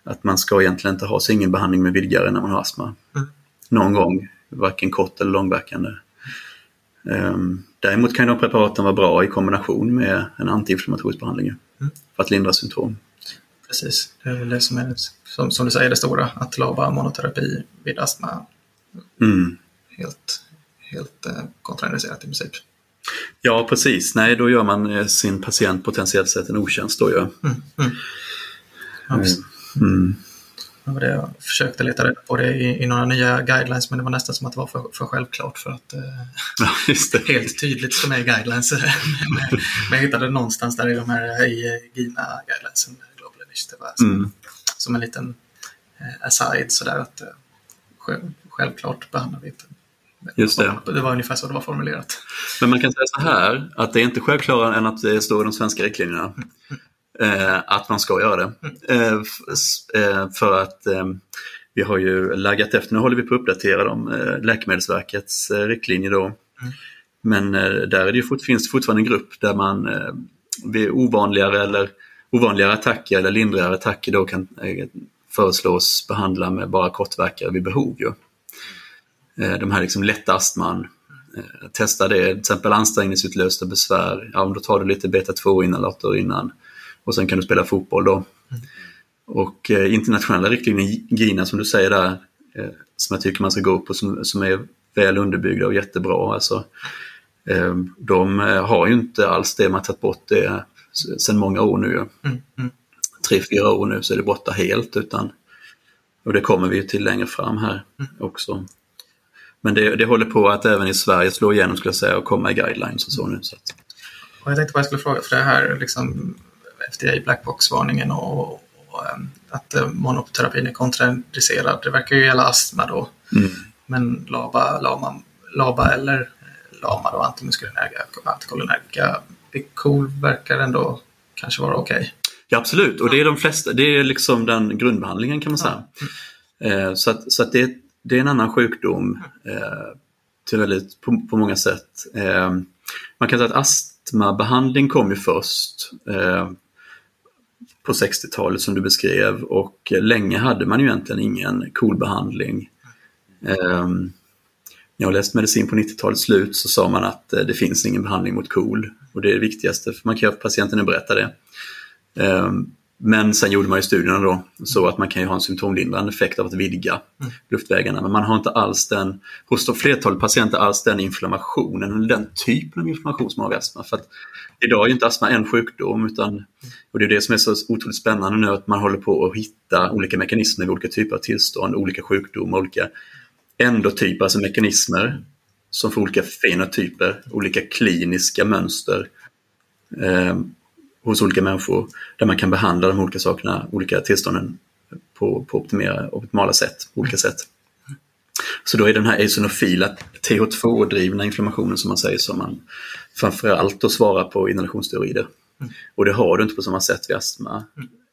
att man ska egentligen inte ha singelbehandling med vidgare när man har astma. Mm. Någon gång, varken kort eller långverkande. Däremot kan de preparaten vara bra i kombination med en antiinflammatorisk behandling mm. för att lindra symptom. Precis, det är väl det som är, som, som du säger, det stora. Att LABA monoterapi vid astma Mm. helt, helt eh, kontraindicerat i princip. Ja, precis. Nej, då gör man eh, sin patient potentiellt sett en otjänst då ju. Mm. Mm. Ja, precis. Mm. Det var det jag försökte leta reda på det i, i några nya guidelines men det var nästan som att det var för, för självklart för att eh, Ja, helt tydligt som är guidelines. men, men jag hittade någonstans där i de här i GINA guidelines, Global Initiative, som, Mm. som en liten eh, aside sådär att eh, själv, självklart behandlar vi inte. Just det. Det var ungefär så det var formulerat. Men man kan säga så här, att det är inte självklarare än att det står i de svenska riktlinjerna. Eh, att man ska göra det. Eh, eh, för att eh, vi har ju laggat efter, nu håller vi på att uppdatera dem, eh, Läkemedelsverkets eh, riktlinjer då. Men eh, där är det ju fort, finns fortfarande en grupp där man vid ovanligare eller ovanligare attacker eller lindrigare attacker då kan föreslås behandla med bara kortverkare vid behov. Ju. De här liksom lätta astman, testa det, till exempel ansträngningsutlösta besvär, ja, men då tar du lite beta-2-inhalator innan och sen kan du spela fotboll då. Och eh, internationella riktlinjer, GINA som du säger där, eh, som jag tycker man ska gå på, som, som är väl underbyggda och jättebra. Alltså, eh, de eh, har ju inte alls det, man har tagit bort det sedan många år nu. Mm, mm. Tre, fyra år nu så är det borta helt. Utan, och det kommer vi ju till längre fram här också. Men det, det håller på att även i Sverige slå igenom skulle jag säga och komma i guidelines och så nu. Så att, Och jag tänkte bara jag skulle fråga, för det här liksom FDA blackbox-varningen och, och ehm, att eh, monoterapin är kontraindicerad. Det verkar ju gälla astma då. mm. Men LABA, LAMA, LABA eller eh, LAMA då, antimuskulinerga, antikolinerga, Bicol verkar ändå kanske vara okej. Ja, absolut, och det är de flesta, det är liksom den grundbehandlingen kan man säga. Eh, så att, så att det, det är en annan sjukdom eh, till väldigt, på, på många sätt. Eh, man kan säga att astmabehandling kom ju först på 60-talet som du beskrev och länge hade man ju egentligen ingen KOL-behandling. Eh, när jag läste medicin på 90-talets slut så sa man att eh, det finns ingen behandling mot KOL och det är det viktigaste för man kan göra patienten berätta det. Ehm, Men sen gjorde man ju studierna då så att man kan ju ha en symptomlindrande effekt av att vidga luftvägarna. Men man har inte alls den, hos de flertalet patienter, alls den inflammationen den typen av inflammation som man har vid astma. För att idag är ju inte astma en sjukdom utan, och det är det som är så otroligt spännande nu, att man håller på att hitta olika mekanismer vid olika typer av tillstånd, olika sjukdomar, olika endotyper, alltså mekanismer som får olika fenotyper, olika kliniska mönster. eh, hos olika människor där man kan behandla de olika sakerna, olika tillstånden på, på optimera, optimala sätt, olika sätt. Så då är den här eosinofila TH2-drivna inflammationen som man säger som man framförallt då svarar på inhalationsteorider. Och det har du inte på samma sätt vid astma,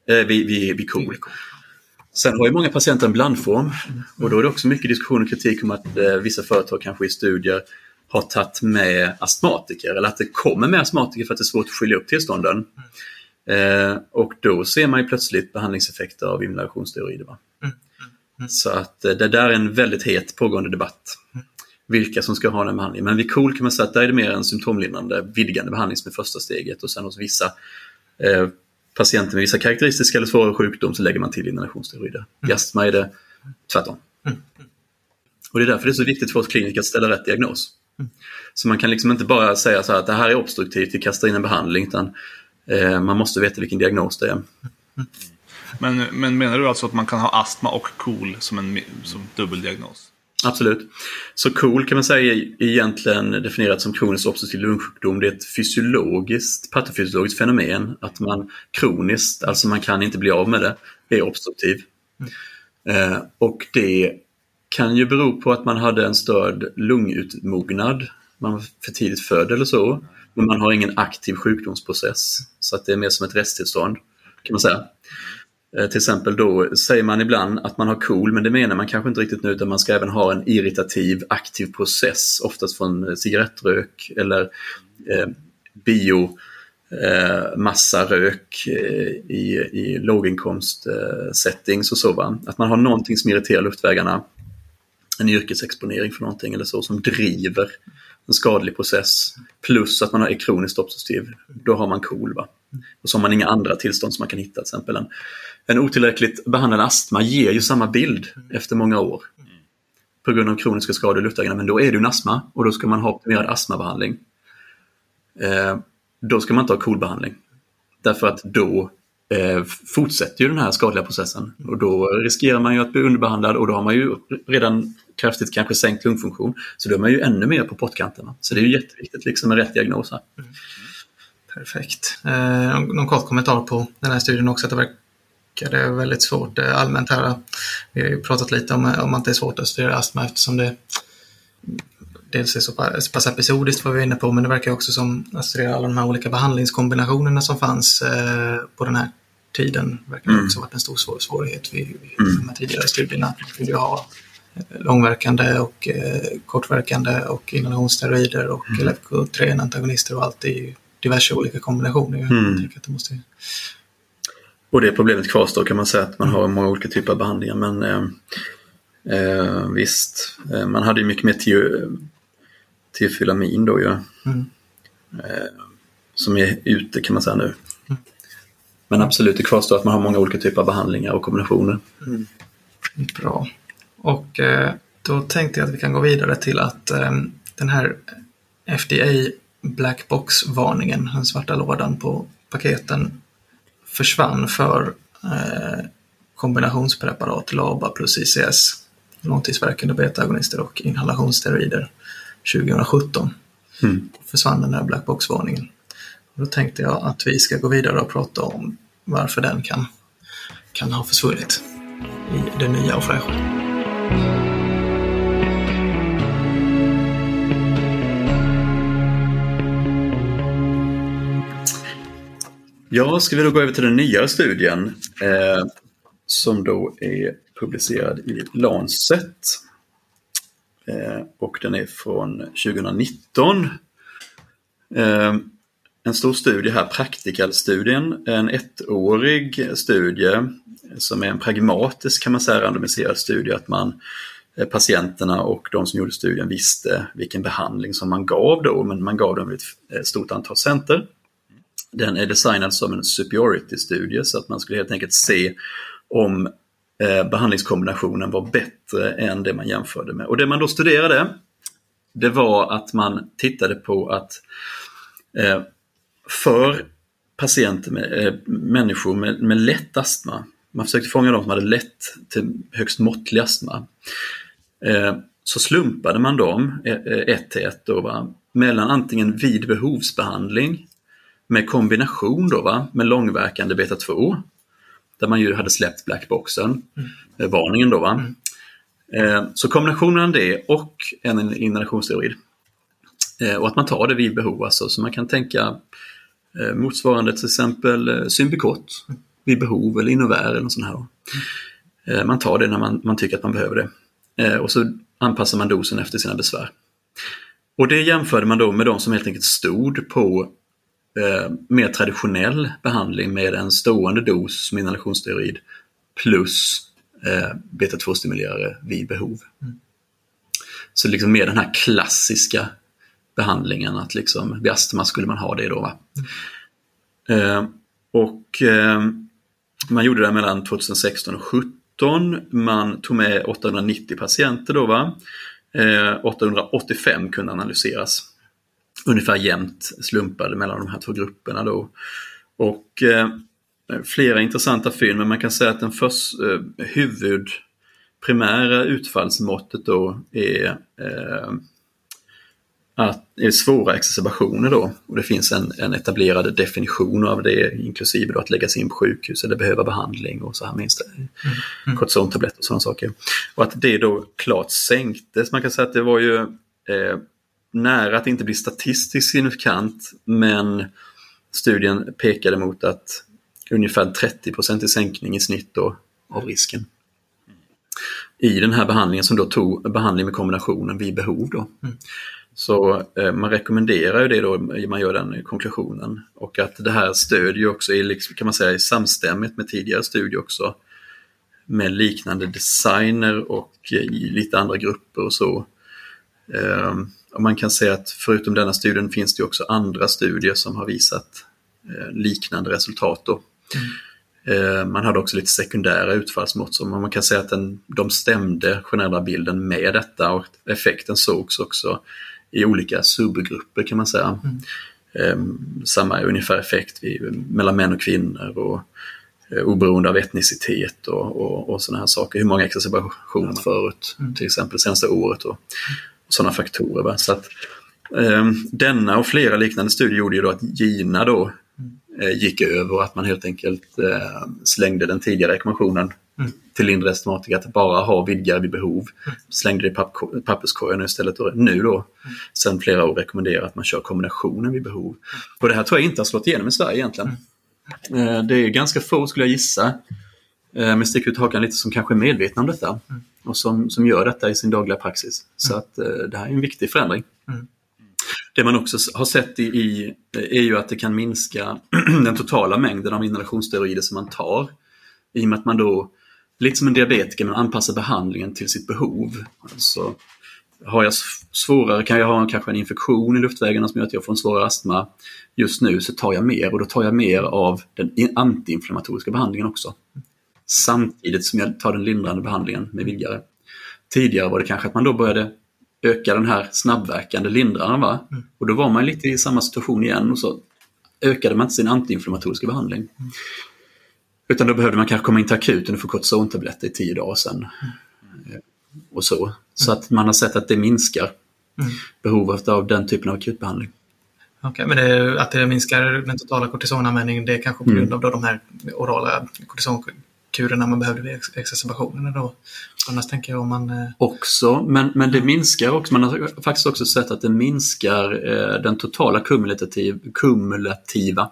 eh, vid, vid, vid KOL. Sen har ju många patienter en blandform och då är det också mycket diskussion och kritik om att eh, vissa företag kanske i studier har tagit med astmatiker eller att det kommer med astmatiker för att det är svårt att skilja upp tillstånden. Eh, och då ser man ju plötsligt behandlingseffekter av inhalationsteorider. Va? Så att eh, det där är en väldigt het pågående debatt. Vilka som ska ha den behandlingen. Men vid KOL kan man säga att där är det mer en symptomlindrande, vidgande behandling som är första steget och sen hos vissa eh, patienter med vissa karaktäristiska eller svåra sjukdom så lägger man till inhalationsteorider. I astma är det tvärtom. Och det är därför det är så viktigt för oss kliniker att ställa rätt diagnos. Så man kan liksom inte bara säga så här att det här är obstruktivt, vi kastar in en behandling, utan eh, man måste veta vilken diagnos det är. Men, men menar du alltså att man kan ha astma och KOL som en som dubbeldiagnos? Absolut. Så KOL kan man säga är egentligen definierat som kronisk obstruktiv lungsjukdom. Det är ett fysiologiskt, patofysiologiskt fenomen att man kroniskt, alltså man kan inte bli av med det, är obstruktiv. Eh, och det kan ju bero på att man hade en störd lungutmognad, man var för tidigt född eller så, men man har ingen aktiv sjukdomsprocess. Så att det är mer som ett resttillstånd, kan man säga. Eh, till exempel då säger man ibland att man har KOL, men det menar man kanske inte riktigt nu, utan man ska även ha en irritativ aktiv process, oftast från eh, cigarettrök eller eh, bio eh, eh, i, i låginkomstsettings eh, settings och så. Va? Att man har någonting som irriterar luftvägarna, en yrkesexponering för någonting eller så, som driver en skadlig process. Plus att man är kroniskt obstruktiv, då har man KOL. Va? Och så har man inga andra tillstånd som man kan hitta. Till exempel en, en otillräckligt behandlad astma ger ju samma bild efter många år. På grund av kroniska skador i luftvägarna, men då är det en astma och då ska man ha optimerad astmabehandling. Eh, då ska man inte ha KOL-behandling. Därför att då eh, fortsätter ju den här skadliga processen och då riskerar man ju att bli underbehandlad och då har man ju redan kraftigt kanske sänkt lungfunktion. Så då är man ju ännu mer på pottkanterna. Så det är ju jätteviktigt liksom med rätt diagnos här. Mm. Perfekt. Eh, någon kort kommentar på den här studien också, att det verkade väldigt svårt eh, allmänt här. Vi har ju pratat lite om, om att det är svårt att studera astma eftersom det dels är så pass, pass episodiskt vad vi var inne på, men det verkar också som att studera alla de här olika behandlingskombinationerna som fanns eh, på den här tiden. Det verkar mm. också varit en stor svår, svårighet vid, vid mm. de här tidigare studierna. Vi vill ha eh, långverkande och eh, kortverkande och inhalationssteroider och mm. LFK3-antagonister och allt i diverse olika kombinationer. Jag mm. att det måste... Och det problemet kvarstår kan man säga att man har många olika typer av behandlingar men eh, eh, visst, eh, man hade ju mycket mer Tefylamin då ju. Mm. Eh, som är ute kan man säga nu. Mm. Men absolut, det kvarstår att man har många olika typer av behandlingar och kombinationer. Mm. Bra. Och eh, då tänkte jag att vi kan gå vidare till att eh, den här FDA Black Box-varningen, den svarta lådan på paketen, försvann för eh, kombinationspreparat, LABA plus ICS, långtidsverkande beta-agonister och inhalationssteroider. 2017 mm. försvann den här black box-varningen. Då tänkte jag att vi ska gå vidare och prata om varför den kan, kan ha försvunnit i det nya och fräscha. Ja, ska vi då gå över till den nya studien eh, som då är publicerad i Lancet Eh, och den är från 2019. Eh, en stor studie här, Practical-studien, en ettårig studie som är en pragmatisk kan man säga randomiserad studie, att man eh, patienterna och de som gjorde studien visste vilken behandling som man gav då, men man gav dem ett eh, stort antal center. Den är designad som en superiority-studie så att man skulle helt enkelt se om eh, behandlingskombinationen var bättre än det man jämförde med. Och det man då studerade, det var att man tittade på att eh, för patienter, med, eh, människor med, med lätt astma, man försökte fånga de som hade lätt till högst måttlig astma, eh, så slumpade man dem eh, eh ett till ett då, va, mellan antingen vid behovsbehandling med kombination då, va, med långverkande beta-2 där man ju hade släppt blackboxen, mm. Eh, varningen då. Va? Mm. Eh, så kombinationen av det och en inhalationsteroid. Eh, och att man tar det vid behov alltså, så man kan tänka motsvarande till exempel Symbicort vid behov eller Innovair eller något sånt här. Mm. Man tar det när man, man tycker att man behöver det. Och så anpassar man dosen efter sina besvär. Och det jämförde man då med de som helt enkelt stod på eh, mer traditionell behandling med en stående dos som inhalationsteroid plus eh, beta-2-stimulerare vid behov. Mm. Så liksom mer den här klassiska behandlingen att liksom vid astma skulle man ha det då. Va? Mm. Eh, och eh, man gjorde det mellan 2016 och 2017. Man tog med 890 patienter då. Va? 885 eh, kunde analyseras ungefär jämnt slumpade mellan de här två grupperna då. Och eh, flera intressanta fynd, men man kan säga att den först, eh, huvud primära utfallsmåttet då är, eh, att, är svåra exacerbationer då. Och det finns en, en etablerad definition av det, inklusive då att läggas in på sjukhus eller behöva behandling och så här minst mm. mm. kortisontabletter och sådana saker. Och att det då klart sänktes. Man kan säga att det var ju eh, nära att inte bli statistiskt signifikant men studien pekade mot att ungefär 30% i sänkning i snitt då, av risken. I den här behandlingen som då tog behandling med kombinationen vid behov. Då. Mm. Så eh, man rekommenderar ju det då, man gör den konklusionen. Och att det här stödjer också, i, liksom, kan man säga, samstämmigt med tidigare studier också. Med liknande designer och i lite andra grupper och så. Och man kan säga att förutom denna studien finns det också andra studier som har visat eh, liknande resultat. Då. Eh, Man hade också lite sekundära utfallsmått, så man kan säga att den, de stämde generella bilden med detta och effekten sågs också i olika subgrupper kan man säga. Eh, Samma ungefär effekt vid, mellan män och kvinnor och eh, oberoende av etnicitet och, och, och sådana här saker. Hur många exacerbationer förut, till exempel senaste året och sådana faktorer. Va? Så att, eh, denna och flera liknande studier gjorde ju då att Gina då eh, gick över och att man helt enkelt eh, slängde den tidigare rekommendationen till lindrig astmatika att bara ha vidgare vid behov. Slängde det i papp- papperskorgen och istället då, nu då, sen flera år rekommenderar att man kör kombinationen vid behov. Och det här tror jag inte har slått igenom i Sverige egentligen. Eh, Det är ganska få skulle jag gissa, eh, med stick ut hakan lite, som kanske är medvetna om detta och som, som gör detta i sin dagliga praxis. Så att eh, det här är en viktig förändring. Det man också har sett i, i är ju att det kan minska den totala mängden av inhalationssteroider som man tar. I och med att man då, lite som en diabetiker, man anpassar behandlingen till sitt behov. Alltså, har jag svårare, kan jag ha kanske en infektion i luftvägarna som gör att jag får en svårare astma. Just nu så tar jag mer och då tar jag mer av den antiinflammatoriska behandlingen också. Samtidigt som jag tar den lindrande behandlingen med vidgare. Tidigare var det kanske att man då började öka den här snabbverkande lindraren. Va? Och då var man lite i samma situation igen och så ökade man inte sin antiinflammatoriska behandling. Utan då behövde man kanske komma in till akuten och få kortisontabletter i tio dagar sen. Eh, Och så. Så att man har sett att det minskar behovet av den typen av akutbehandling. Okej, men det, att det minskar den totala kortisonanvändningen, det är kanske på grund av de här orala kortisonkurerna man behövde vid ex- exacerbationerna då. Annars tänker jag om man... eh, Också, men, men det minskar också, man har faktiskt också sett att det minskar eh, den totala kumulativ, kumulativa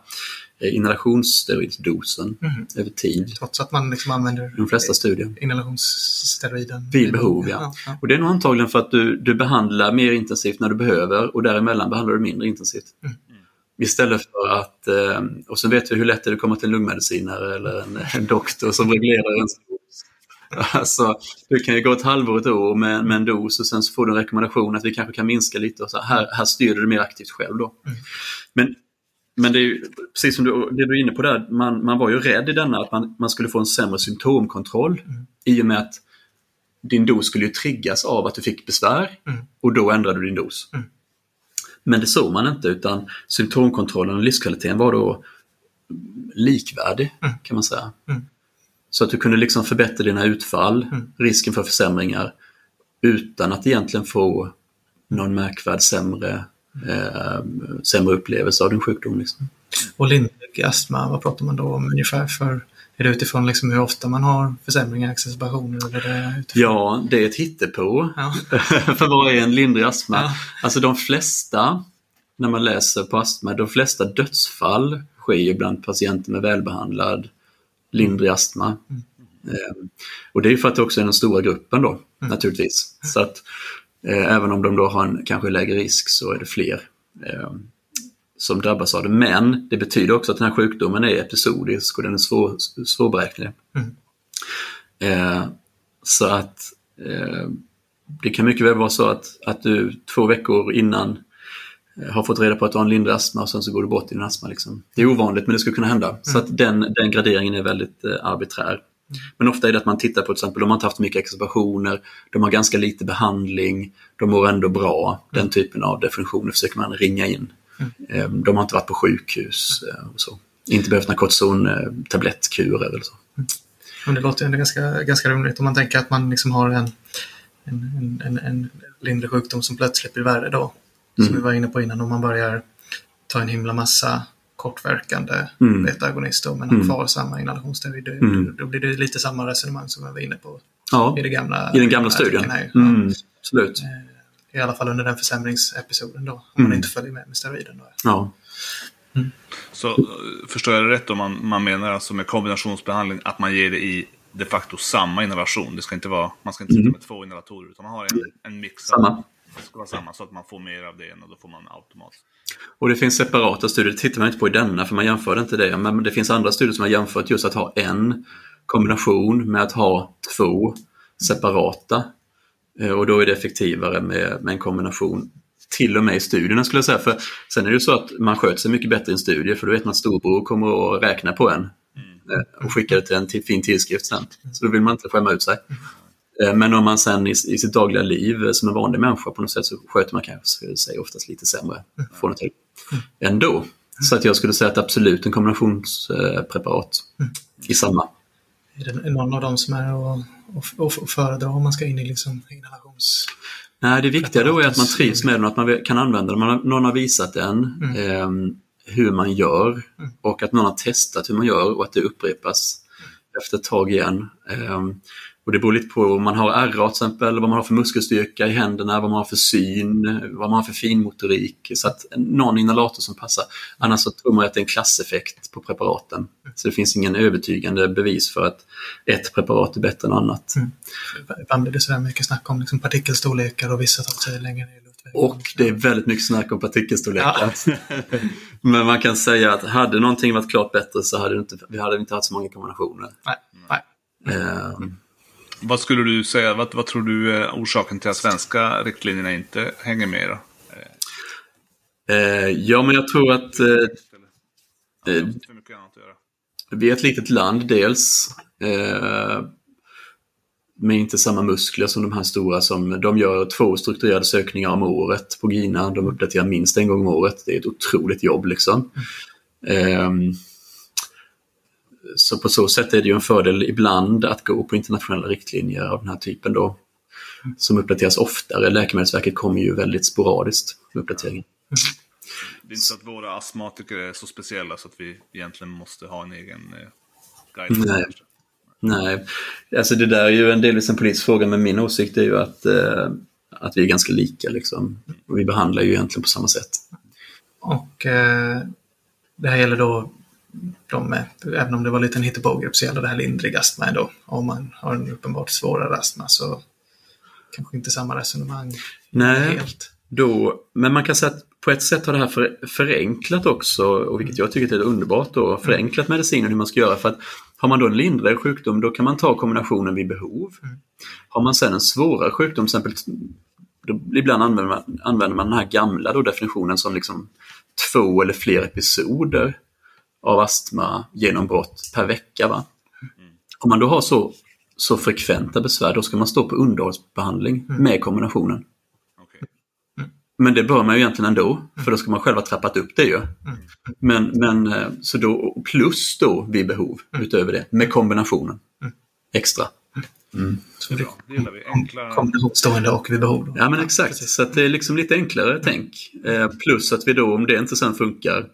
eh, inhalationssteroiddosen över tid. Trots att man liksom använder de flesta studier. inhalationssteroiden. Vid behov, ja. ja. Och det är nog antagligen för att du, du behandlar mer intensivt när du behöver och däremellan behandlar du mindre intensivt. Istället för att, eh, och sen vet vi hur lätt det är att komma till en lungmedicinare eller en, doktor som reglerar ens dos. Alltså, det kan ju gå ett halvår, ett år med, med en dos och sen så får du en rekommendation att vi kanske kan minska lite och så här, här styr du det mer aktivt själv då. Men, men det är ju precis som du, det du är inne på där, man, man var ju rädd i denna att man, man skulle få en sämre symptomkontroll i och med att din dos skulle ju triggas av att du fick besvär och då ändrade du din dos. Men det såg man inte utan symptomkontrollen och livskvaliteten var då likvärdig kan man säga. Så att du kunde liksom förbättra dina utfall, risken för försämringar utan att egentligen få någon märkvärd sämre, eh, sämre upplevelse av din sjukdom. Liksom. Och lindrig astma, vad pratar man då om ungefär för? Är det utifrån liksom hur ofta man har försämringar, exacerbationer? Eller är det utifrån... Ja, det är ett hittepå. Ja. för vad är en lindrig astma? Ja. Alltså de flesta, när man läser på astma, de flesta dödsfall sker bland patienter med välbehandlad lindrig astma. Eh, och det är ju för att det också är den stora gruppen då, naturligtvis. Så att eh, även om de då har en kanske lägre risk så är det fler eh, som drabbas av det. Men det betyder också att den här sjukdomen är episodisk och den är svår, svårberäknelig. Eh, så att eh, det kan mycket väl vara så att, att du två veckor innan eh, har fått reda på att du har en lindrig astma och sen så går du bort i din astma. Liksom. Det är ovanligt men det skulle kunna hända. Så att den, den graderingen är väldigt eh, arbiträr. Men ofta är det att man tittar på till exempel, de har inte haft mycket exacerbationer, de har ganska lite behandling, de mår ändå bra. Den typen av definitioner försöker man ringa in. Eh, De har inte varit på sjukhus eh, och så. Inte behövt några kortisontablettkurer eller så. Men det låter ju ganska, ganska rimligt om man tänker att man liksom har en, en, en, en, lindrig sjukdom som plötsligt blir värre då. Som vi var inne på innan, om man börjar ta en himla massa kortverkande Mm. beta-agonister men har kvar samma inhalationssteroid. Då, Mm. då blir det lite samma resonemang som vi var inne på Ja, i, gamla, i den gamla studien. här. Mm, absolut. I alla fall under den försämringsepisoden då. Om Mm. man inte följer med med steroiden. Då. Ja. Så eh, förstår jag det rätt om man, man menar alltså med kombinationsbehandling att man ger det i de facto samma inhalation. Det ska inte vara, man ska inte sitta med två inhalatorer utan man har en, en mix. Mm. Samma. Det ska vara samma så att man får mer av det ena och då får man automatiskt. Och det finns separata studier, det tittar man inte på i denna för man jämförde inte det. Men det finns andra studier som har jämfört just att ha en kombination med att ha två separata. Eh, Och då är det effektivare med, med en kombination till och med i studierna skulle jag säga. För sen är det ju så att man sköter sig mycket bättre i en studie för då vet man att storbror kommer att räkna på en eh, och skicka det till en till, fin tidskrift sen. Så då vill man inte skämma ut sig. Eh, Men om man sen i, i sitt dagliga liv som en vanlig människa på något sätt så sköter man kanske sig oftast lite sämre. Får det till. Ändå. Så att jag skulle säga att absolut en kombinationspreparat i samma. Är det någon av dem som är att, att föredra om man ska in i liksom inhalations... Nej, det viktiga då är att man trivs med den och att man kan använda den. Man någon har visat den, Mm. ehm, hur man gör och att någon har testat hur man gör och att det upprepas efter ett tag igen. Ehm, och det beror lite på om man har RA till exempel, vad man har för muskelstyrka i händerna, vad man har för syn, vad man har för finmotorik. Så att någon inhalator som passar. Annars så tror man att det är en klasseffekt på preparaten. Så det finns ingen övertygande bevis för att ett preparat är bättre än annat. Ibland blir det sådär mycket snack om liksom partikelstorlekar och vissa tar sig längre ner. Och det är väldigt mycket snack om partikelstorlekar. Men man kan säga att hade någonting varit klart bättre så hade det inte, vi hade inte haft så många kombinationer. Nej, nej. Ehm, Vad skulle du säga, vad, vad tror du är orsaken till att svenska riktlinjerna inte hänger med? Då? eh, ja, men jag tror att eh, eh, För mycket annat att göra. vi är ett litet land dels. Eh, med inte samma muskler som de här stora som de gör två strukturerade sökningar om året på GINA. De uppdaterar minst en gång om året. Det är ett otroligt jobb liksom. Ehm, så på så sätt är det ju en fördel ibland att gå på internationella riktlinjer av den här typen då. Som uppdateras oftare. Läkemedelsverket kommer ju väldigt sporadiskt med uppdateringen. Det är inte så att våra astmatiker är så speciella så att vi egentligen måste ha en egen eh, guide. Nej. Nej, alltså det där är ju en delvis en politisk fråga men min åsikt är ju att, eh, att vi är ganska lika liksom. Och vi behandlar ju egentligen på samma sätt. Och eh, det här gäller då de med, även om det var en liten hittepågrupp så gäller det här lindrig astma ändå. Om man har en uppenbart svårare astma så kanske inte samma resonemang Nej, helt. då, men man kan säga att på ett sätt har det här för, förenklat också, och vilket jag tycker är underbart då, förenklat medicinen hur man ska göra. För att har man då en lindrigare sjukdom då kan man ta kombinationen vid behov. Har man sen en svårare sjukdom, till exempel, då ibland använder man, använder man den här gamla då, definitionen som liksom två eller fler episoder av astma genombrott per vecka. Va? Om man då har så, så frekventa besvär, då ska man stå på underhållsbehandling med kombinationen. Okej. Men det bör man ju egentligen ändå, för då ska man själv ha trappat upp det ju. Men, men eh, så då, plus då vid behov utöver det, med kombinationen. Extra. Så det gillar vi. Enkla... kombinationsstående och vid behov. Då. Ja men exakt, så att det är liksom lite enklare tänk. Eh, plus att vi då, om det inte sen funkar,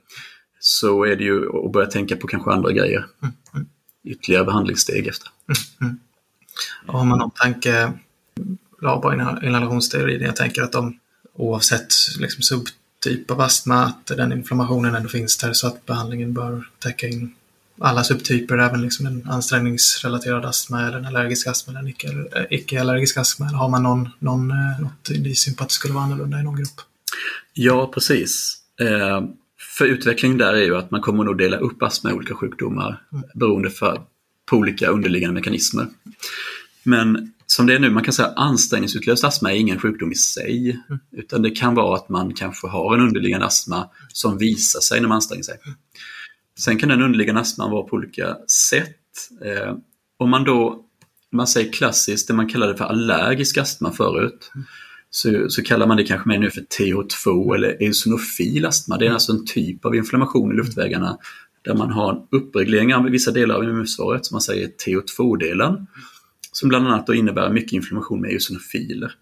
så är det ju att börja tänka på kanske andra grejer. Ytterligare behandlingssteg efter. Och har man någon tanke, LABA och inhalationsteorin, jag tänker att de oavsett liksom, subtyp av astma, att den inflammationen ändå finns där så att behandlingen bör täcka in alla subtyper, även liksom en ansträngningsrelaterad astma eller en allergisk astma eller en icke- äh, icke-allergisk astma. Eller har man någon, någon, eh, något indicium på att det skulle vara annorlunda i någon grupp? Ja, precis. Eh, för utvecklingen där är ju att man kommer nog dela upp astma i olika sjukdomar beroende för, på olika underliggande mekanismer. Men som det är nu, man kan säga att ansträngningsutlöst astma är ingen sjukdom i sig. Utan det kan vara att man kanske har en underliggande astma som visar sig när man anstränger sig. Sen kan den underliggande astman vara på olika sätt. Eh, om man då, man säger klassiskt, det man kallade för allergisk astma förut, så, så kallar man det kanske mer nu för TH2 eller eosinofil astma. Det är alltså en typ av inflammation i luftvägarna där man har en uppreglering av vissa delar av immunförsvaret, som man säger TH2-delen, som bland annat då innebär mycket inflammation med eosinofiler.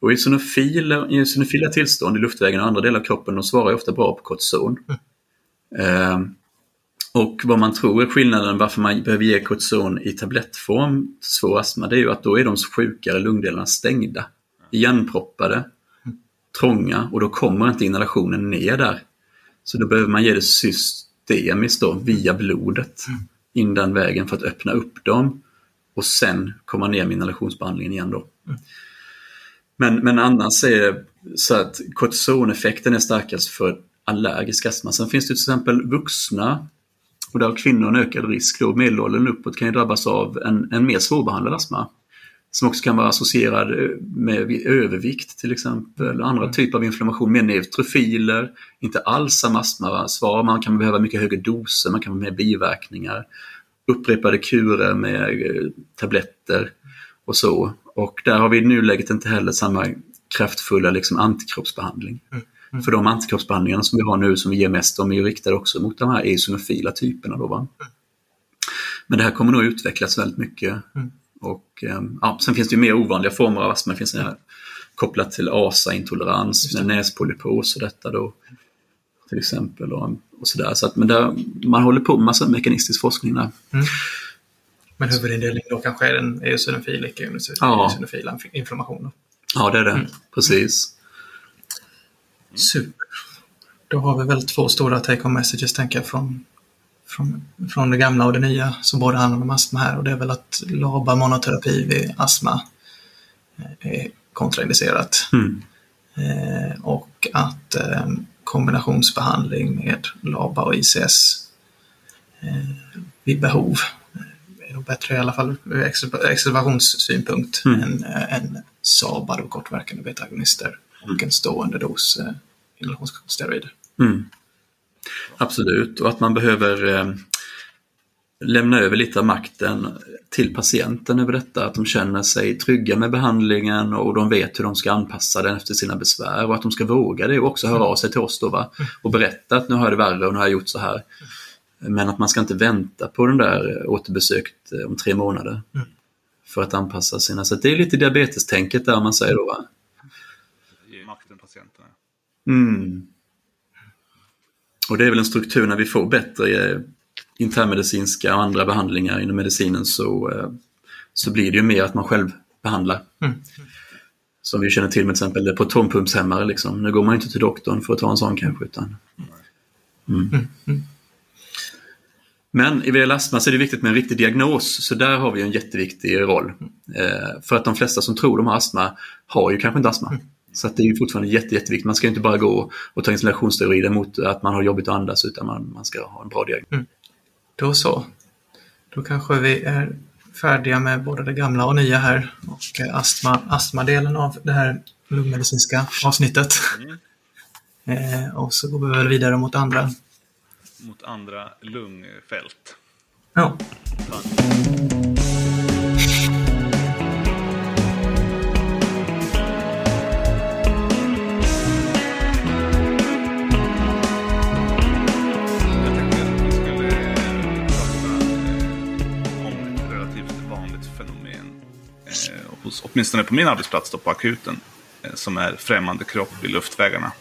Och eosinofiler, eosinofila tillstånd i luftvägarna och andra delar av kroppen, de svarar ofta bra på kortison. Eh, och vad man tror är skillnaden varför man behöver ge kortison i tablettform till svår astma, det är ju att då är de sjukare lungdelarna stängda, igenproppade, trånga och då kommer inte inhalationen ner där. Så då behöver man ge det systemiskt då, via blodet, in den vägen för att öppna upp dem och sen komma ner med inhalationsbehandlingen igen då. Men, men annars är det så att kortisoneffekten är starkast för allergisk astma. Sen finns det till exempel vuxna och där har kvinnor en ökad risk då. Medelåldern uppåt kan ju drabbas av en, en mer svårbehandlad astma som också kan vara associerad eh, med övervikt till exempel, andra typer av inflammation, mer neutrofiler, inte alls samma astmasvar, man kan behöva mycket högre doser, man kan ha mer biverkningar, upprepade kurer med eh, tabletter och så. Och där har vi i nuläget inte heller samma kraftfulla liksom, antikroppsbehandling. Mm. Mm. För de antikroppsbehandlingarna som vi har nu som vi ger mest, de är ju riktade också mot de här eosinofila typerna. Då, va? Mm. Men det här kommer nog utvecklas väldigt mycket. Mm. Och, ehm, ja, sen finns det ju mer ovanliga former av astma. Det finns här kopplat till ASA-intolerans med näspolypos och detta då. Till exempel. Och, och sådär. Så att, men där, man håller på med massa mekanistisk forskning där. Mm. Men huvudindelningen då kanske är den eosinofil, icke-eosinofila ja. inflammationen? Ja, det är det. Mm. Precis. Super. Då har vi väl två stora take-home messages tänker jag från, från, från det gamla och det nya som båda handlar om astma här och det är väl att LABA monoterapi vid astma eh, är kontraindicerat. Mm. Eh, och att eh, kombinationsbehandling med LABA och ICS eh, vid behov eh, är nog bättre i alla fall ur extraverationssynpunkt mm. än, än SABA, då kortverkande beta-agonister och en stående dos eh, inhalationssteroider. Mm. Absolut, och att man behöver eh, lämna över lite av makten till patienten över detta, att de känner sig trygga med behandlingen och de vet hur de ska anpassa den efter sina besvär och att de ska våga det och också höra av sig till oss då va? och berätta att nu har jag det värre och nu har jag gjort så här. Men att man ska inte vänta på den där återbesöket om tre månader mm. för att anpassa sina, så det är lite diabetestänket där man säger då va. Mm. Och det är väl en struktur när vi får bättre eh, internmedicinska och andra behandlingar inom medicinen så, eh, så blir det ju mer att man själv behandlar. Mm. Som vi känner till med till exempel protonpumpshämmare. Liksom. Nu går man inte till doktorn för att ta en sån kanske. Utan... Mm. Mm. mm. Men i VL astma så är det viktigt med en riktig diagnos, så där har vi en jätteviktig roll. Eh, för att de flesta som tror de har astma har ju kanske inte astma. Så att det är fortfarande jätte, jätteviktigt. Man ska inte bara gå och ta inhalationssteroider mot att man har jobbigt att andas utan man, man ska ha en bra diagnos. Mm. Då så. Då kanske vi är färdiga med både det gamla och nya här och eh, astma, astmadelen av det här lungmedicinska avsnittet. Mm. Eh, och så går vi väl vidare mot andra. Mot andra lungfält. Ja. Hos, åtminstone på min arbetsplats då, på akuten, eh, som är främmande kropp i luftvägarna.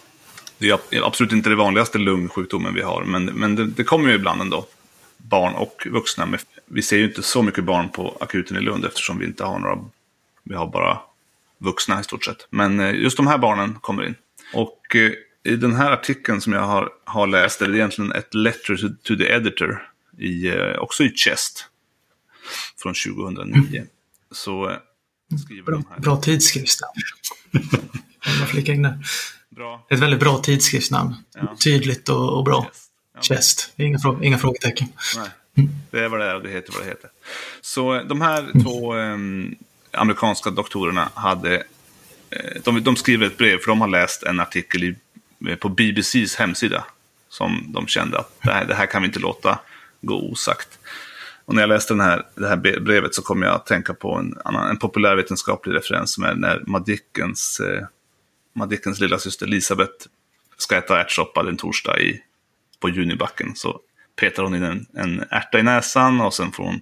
Det är absolut inte det vanligaste lungsjukdomen vi har, men, men det, det kommer ju ibland ändå. Barn och vuxna. Med, vi ser ju inte så mycket barn på akuten i Lund eftersom vi inte har några, vi har bara vuxna i stort sett. Men eh, just de här barnen kommer in. Och eh, i den här artikeln som jag har, har läst, är egentligen ett letter to, to the editor, i, också i Chest, från 2009. Mm. Så bra, bra in det. Bra. Ett väldigt bra tidskriftsnamn. Ja. Tydligt och, och bra. Chest. Ja. Chest. Inga, frå inga frågetecken. Nej. Mm. Det är vad det är och det heter vad det heter. Så de här mm. två eh, amerikanska doktorerna hade eh, de, de, skriver ett brev, för de har läst en artikel i, eh, på BBCs hemsida. Som de kände att det här, det här kan vi inte låta gå osagt. Och när jag läste den här, det här brevet så kom jag att tänka på en, annan, en populärvetenskaplig referens som är när Madickens, eh, Madickens lilla syster Elisabeth ska äta ärtsoppa en torsdag i, på Junibacken. Så petar hon in en, en ärta i näsan och sen får hon,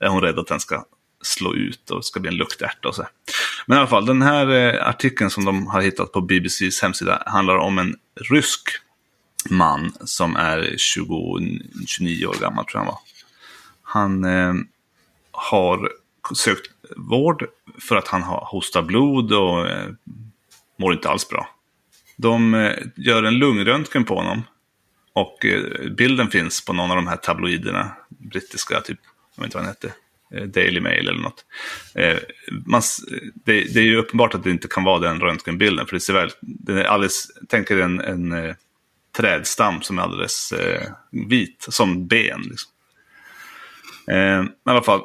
är hon rädd att den ska slå ut och ska bli en luktärta och så. Men i alla fall, den här eh, artikeln som de har hittat på BBCs hemsida handlar om en rysk man som är 20, 29 år gammal tror jag han var. Han eh, har sökt vård för att han har hostat blod och eh, mår inte alls bra. De eh, gör en lungröntgen på honom. Och eh, bilden finns på någon av de här tabloiderna. Brittiska, typ, jag vet inte vad den hette. Eh, Daily Mail eller något. Eh, man, det, det, är ju uppenbart att det inte kan vara den röntgenbilden. För det ser väl, den är alldeles, tänk er en, en eh, trädstam som är alldeles eh, vit, som ben. Liksom. Eh, I alla fall,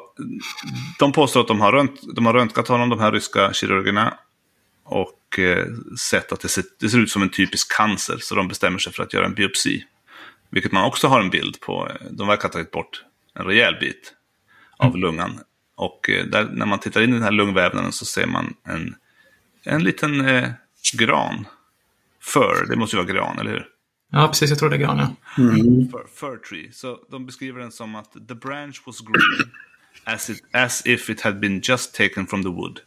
de påstår att de har, rönt, de har röntgat honom, de här ryska kirurgerna. Och eh, sett att det ser, det ser ut som en typisk cancer, så de bestämmer sig för att göra en biopsi. Vilket man också har en bild på. De verkar ha tagit bort en rejäl bit av lungan. Och eh, där, när man tittar in i den här lungvävnaden så ser man en, en liten eh, gran. För, det måste ju vara gran, eller hur? Ja, precis. Jag tror det är gran, ja. Fir, fir tree. Så de beskriver den som att the branch was green as, it, as if it had been just taken from the wood.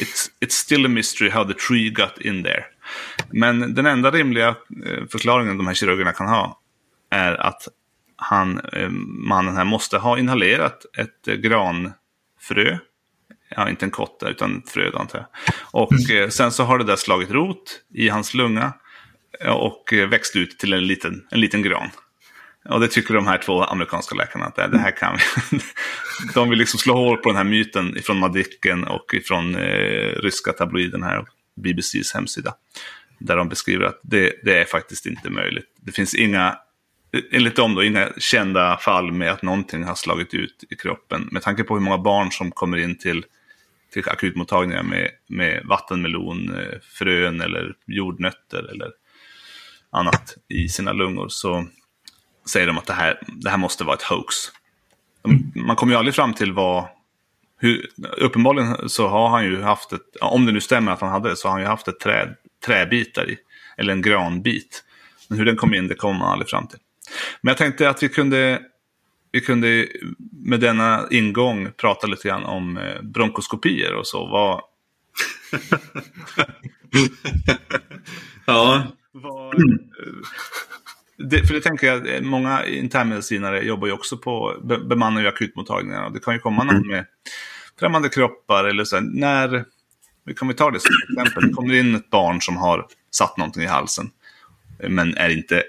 It's, it's still a mystery how the tree got in there. Men den enda rimliga eh, förklaringen de här kirurgerna kan ha är att han, eh, mannen här måste ha inhalerat ett eh, granfrö. Ja, inte en kotta utan ett frö antar jag. Och eh, sen så har det där slagit rot i hans lunga Eh, och eh, växt ut till en liten, en liten gran. Och det tycker de här två amerikanska läkarna att det, här kan vi. de vill liksom slå hål på den här myten ifrån Madicken och ifrån eh, ryska tabloiden här, BBCs hemsida. Där de beskriver att det, det är faktiskt inte möjligt. Det finns inga enligt dem då, inga kända fall med att någonting har slagit ut i kroppen. Med tanke på hur många barn som kommer in till, till akutmottagningar med, med vattenmelon, eh, frön eller jordnötter eller annat i sina lungor så säger de att det här, det här måste vara ett hoax. Man kommer ju aldrig fram till vad... Hur, uppenbarligen så har han ju haft ett, om det nu stämmer att han hade det, så har han ju haft ett träd, träbitar i, eller en granbit. Men hur den kom in, det kommer man aldrig fram till. Men jag tänkte att vi kunde, vi kunde med denna ingång prata lite grann om eh, bronkoskopier och så. Vad... ja. Vad... Det, för det tänker jag, många internmedicinare jobbar ju också på, be, bemannar ju akutmottagningar. Och det kan ju komma någon med främmande kroppar eller så. När, vi kan vi ta det som exempel. Det kommer in ett barn som har satt någonting i halsen. Men är inte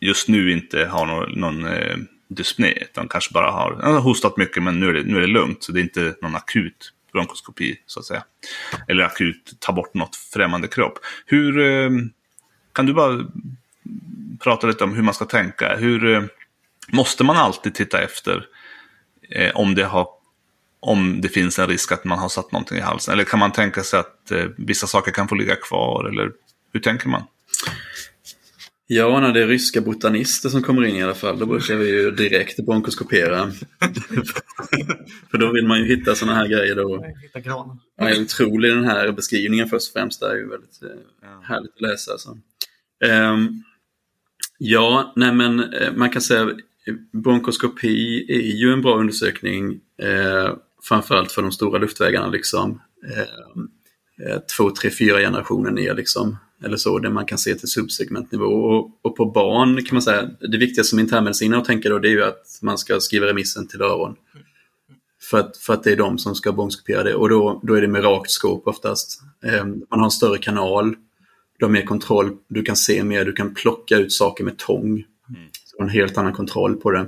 just nu inte har någon, någon eh, dyspné, utan kanske bara har, har hostat mycket men nu är, det, nu är det lugnt. Så det är inte någon akut bronkoskopi så att säga. Eller akut ta bort något främmande kropp. Hur, eh, kan du bara prata lite om hur man ska tänka? Hur eh, måste man alltid titta efter eh, om det har om det finns en risk att man har satt någonting i halsen? Eller kan man tänka sig att eh, vissa saker kan få ligga kvar? Eller hur tänker man? Ja, när det är ryska botanister som kommer in i alla fall, då brukar vi ju direkt bronkoskopera. För då vill man ju hitta sådana här grejer då. Hitta granen. Ja, jag är otrolig den här beskrivningen först och främst. Det är ju väldigt eh, härligt att läsa. Så. Ehm, ja, nej men eh, man kan säga bronkoskopi är ju en bra undersökning. Eh, framförallt för de stora luftvägarna liksom. Ehm, eh, två, tre, fyra generationer ner liksom eller så, där man kan se till subsegmentnivå. Och, och på barn kan man säga, det viktiga som internmedicinare att tänka då, det är ju att man ska skriva remissen till öron. För att, för att det är de som ska bronskopera det och då, då är det med rakt skåp oftast. Eh, man har en större kanal, du har mer kontroll, du kan se mer, du kan plocka ut saker med tång. Mm. Så en helt annan kontroll på det.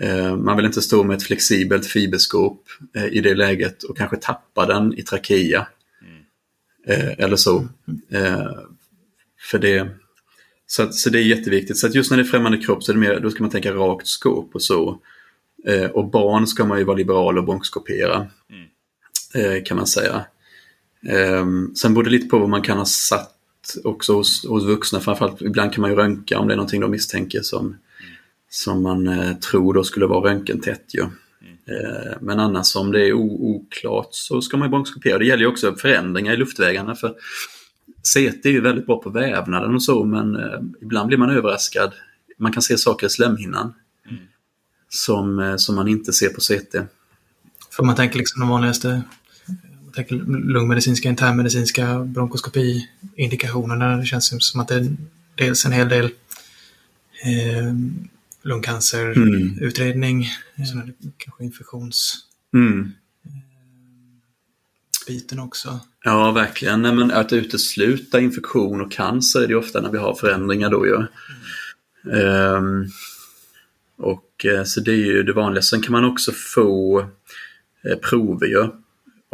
Eh, man vill inte stå med ett flexibelt fiberskåp eh, i det läget och kanske tappa den i trakea. Mm. eller så. För det, så, att, så det är jätteviktigt. Så just när det är främmande kropp så är det mer, då ska man tänka rakt skåp och så. Eh, och barn ska man ju vara liberal och bronkoskopera. Mm. Eh, kan man säga. Eh, sen beror det lite på vad man kan ha satt också hos, hos vuxna. Framförallt ibland kan man ju röntga om det är någonting de misstänker som, som man eh, tror då skulle vara röntgentätt. Ju. Mm. Eh, men annars om det är oklart så ska man ju bronkoskopera. Det gäller ju också förändringar i luftvägarna. För CT är ju väldigt bra på vävnaden och så men eh, ibland blir man överraskad. Man kan se saker i slemhinnan mm. som, eh, som man inte ser på CT. För man tänker liksom de vanligaste lungmedicinska, internmedicinska bronkoskopi-indikationerna. Det känns som att det är dels en hel del eh, lungcancerutredning, mm. kanske infektions... Mm biten också. Ja, verkligen. Nej, men att utesluta infektion och cancer är det ofta när vi har förändringar då ju. Mm. Um, och eh, så det är ju det vanliga. Sen kan man också få eh, prover ju.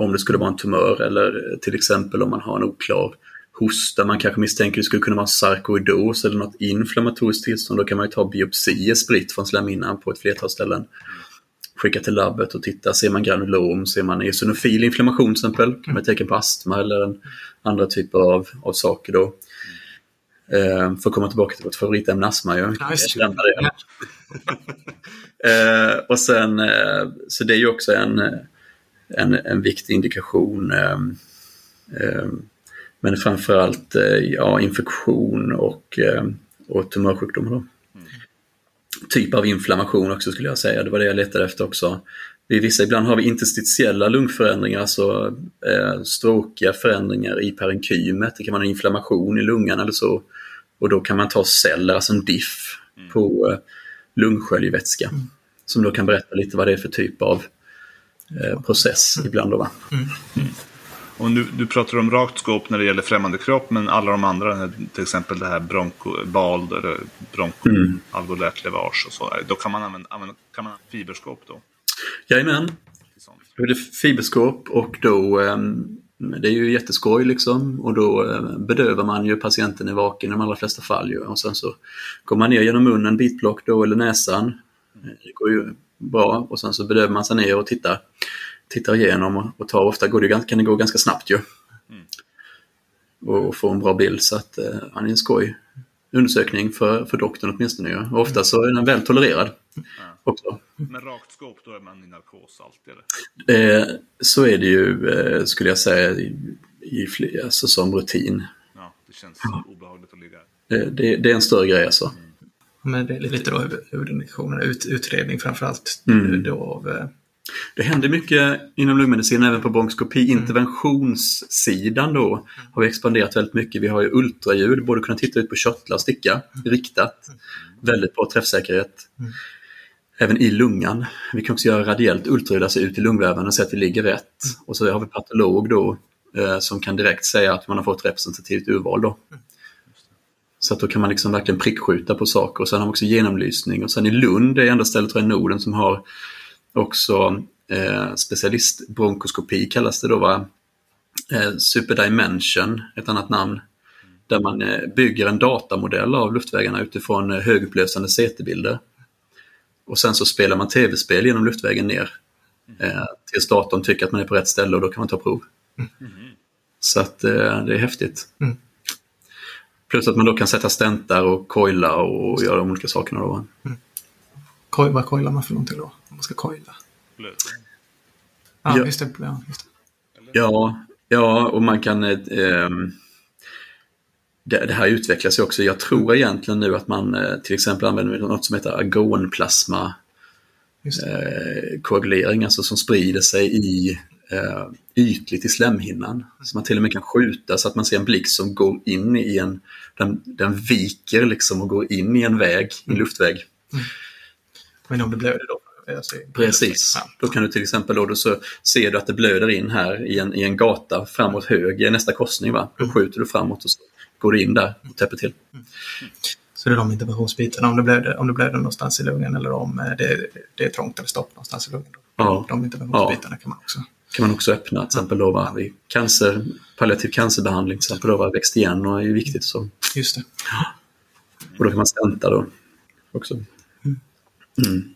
Om det skulle vara en tumör eller till exempel om man har en oklar hosta. Man kanske misstänker att det skulle kunna vara sarkoidos eller något inflammatoriskt tillstånd. Då kan man ju ta biopsier spritt från slemhinnan på ett flertal ställen skicka till labbet och titta. Ser man granulom, ser man eosinofil inflammation till exempel, vara tecken på astma eller en andra typer av, av saker då. Eh, för att komma tillbaka till vårt favoritämne astma ju. Det. eh, och sen, eh, så det är ju också en, en, en viktig indikation. Eh, eh, men framförallt eh, ja, infektion och, eh, och tumörsjukdomar. Då. Typ av inflammation också skulle jag säga, det var det jag letade efter också. Vid vissa, ibland har vi interstitiella lungförändringar, alltså eh, stråkiga förändringar i parenkymet. Det kan vara en inflammation i lungan eller så. Och då kan man ta celler, alltså en diff, på eh, lungsköljvätska. Som då kan berätta lite vad det är för typ av eh, process ibland. Då, va? Och nu, du pratar om rakt skåp när det gäller främmande kropp, men alla de andra, till exempel det här bronkobald eller bronkoalveolärt levage och så, då kan man använda, använda kan man använda fiberskåp då? Jajamän. Då är det fiberskåp och då, ehm, det är ju jätteskoj liksom och då eh, bedövar man ju patienten i vaken i de allra flesta fall ju. och sen så går man ner genom munnen, bitblock då eller näsan. Det går ju bra och sen så bedövar man sig ner och tittar, tittar igenom och, och tar, ofta går det, kan det gå ganska snabbt ju. Och, och få en bra bild så att eh, han är en skoj undersökning för, för doktorn åtminstone ju. Och ofta så är den väl tolererad också. Men rakt skåp, då är man i narkos alltid eller? Eh, så är det ju, eh, skulle jag säga, i, i fler, alltså som rutin. Ja, det känns obehagligt att ligga Eh, det, det är en större grej alltså. Men det är lite då huvud- huvudindikationen, ut, utredning framförallt. Mm. Då av, eh, Det händer mycket inom lungmedicin, även på bronkoskopi. Interventionssidan då har vi expanderat väldigt mycket. Vi har ju ultraljud, både kunna titta ut på körtlar och sticka, riktat. Väldigt bra träffsäkerhet. Även i lungan. Vi kan också göra radiellt ultraljud, alltså ut i lungväven och se att vi ligger rätt. Och så har vi patolog då eh, som kan direkt säga att man har fått representativt urval då. Så att då kan man liksom verkligen prickskjuta på saker och sen har man också genomlysning och sen i Lund är enda stället i Norden som har också eh, specialistbronkoskopi kallas det då va? Eh, Superdimension, ett annat namn. Där man eh, bygger en datamodell av luftvägarna utifrån eh, högupplösande CT-bilder. Och sen så spelar man tv-spel genom luftvägen ner. Eh, tills datorn tycker att man är på rätt ställe och då kan man ta prov. Så att eh, det är häftigt. Mm. Plus att man då kan sätta stentar och coila och göra de olika sakerna då. va? koj, vad coilar man för någonting då? Om man ska coila. Blöt. Ja, just det. Ja, just det. Ja, ja och man kan... Eh, ehm, det, det här utvecklas ju också. Jag tror egentligen nu att man eh, till exempel använder något som heter agonplasma eh, koagulering, alltså som sprider sig i eh, ytligt i slemhinnan. Så man till och med kan skjuta så att man ser en blixt som går in i en, den, den viker liksom och går in i en väg, en luftväg. Men om det blöder då? Precis. Ja. Då kan du till exempel då, då så ser du att det blöder in här i en, i en gata framåt höger i nästa korsning. Va? Då skjuter du framåt och så går du in där och täpper till. Så det är de interventionsbitarna. Om det blöder, om det blöder någonstans i lungen eller om eh, det, det är trångt eller stopp någonstans i lungen. Då. Ja. De interventionsbitarna kan man också. Kan man också öppna. Till exempel då, va? vid cancer, palliativ cancerbehandling till exempel då, va? växt igen och är viktigt. Så. Just det. Och då kan man stenta då också. Mm.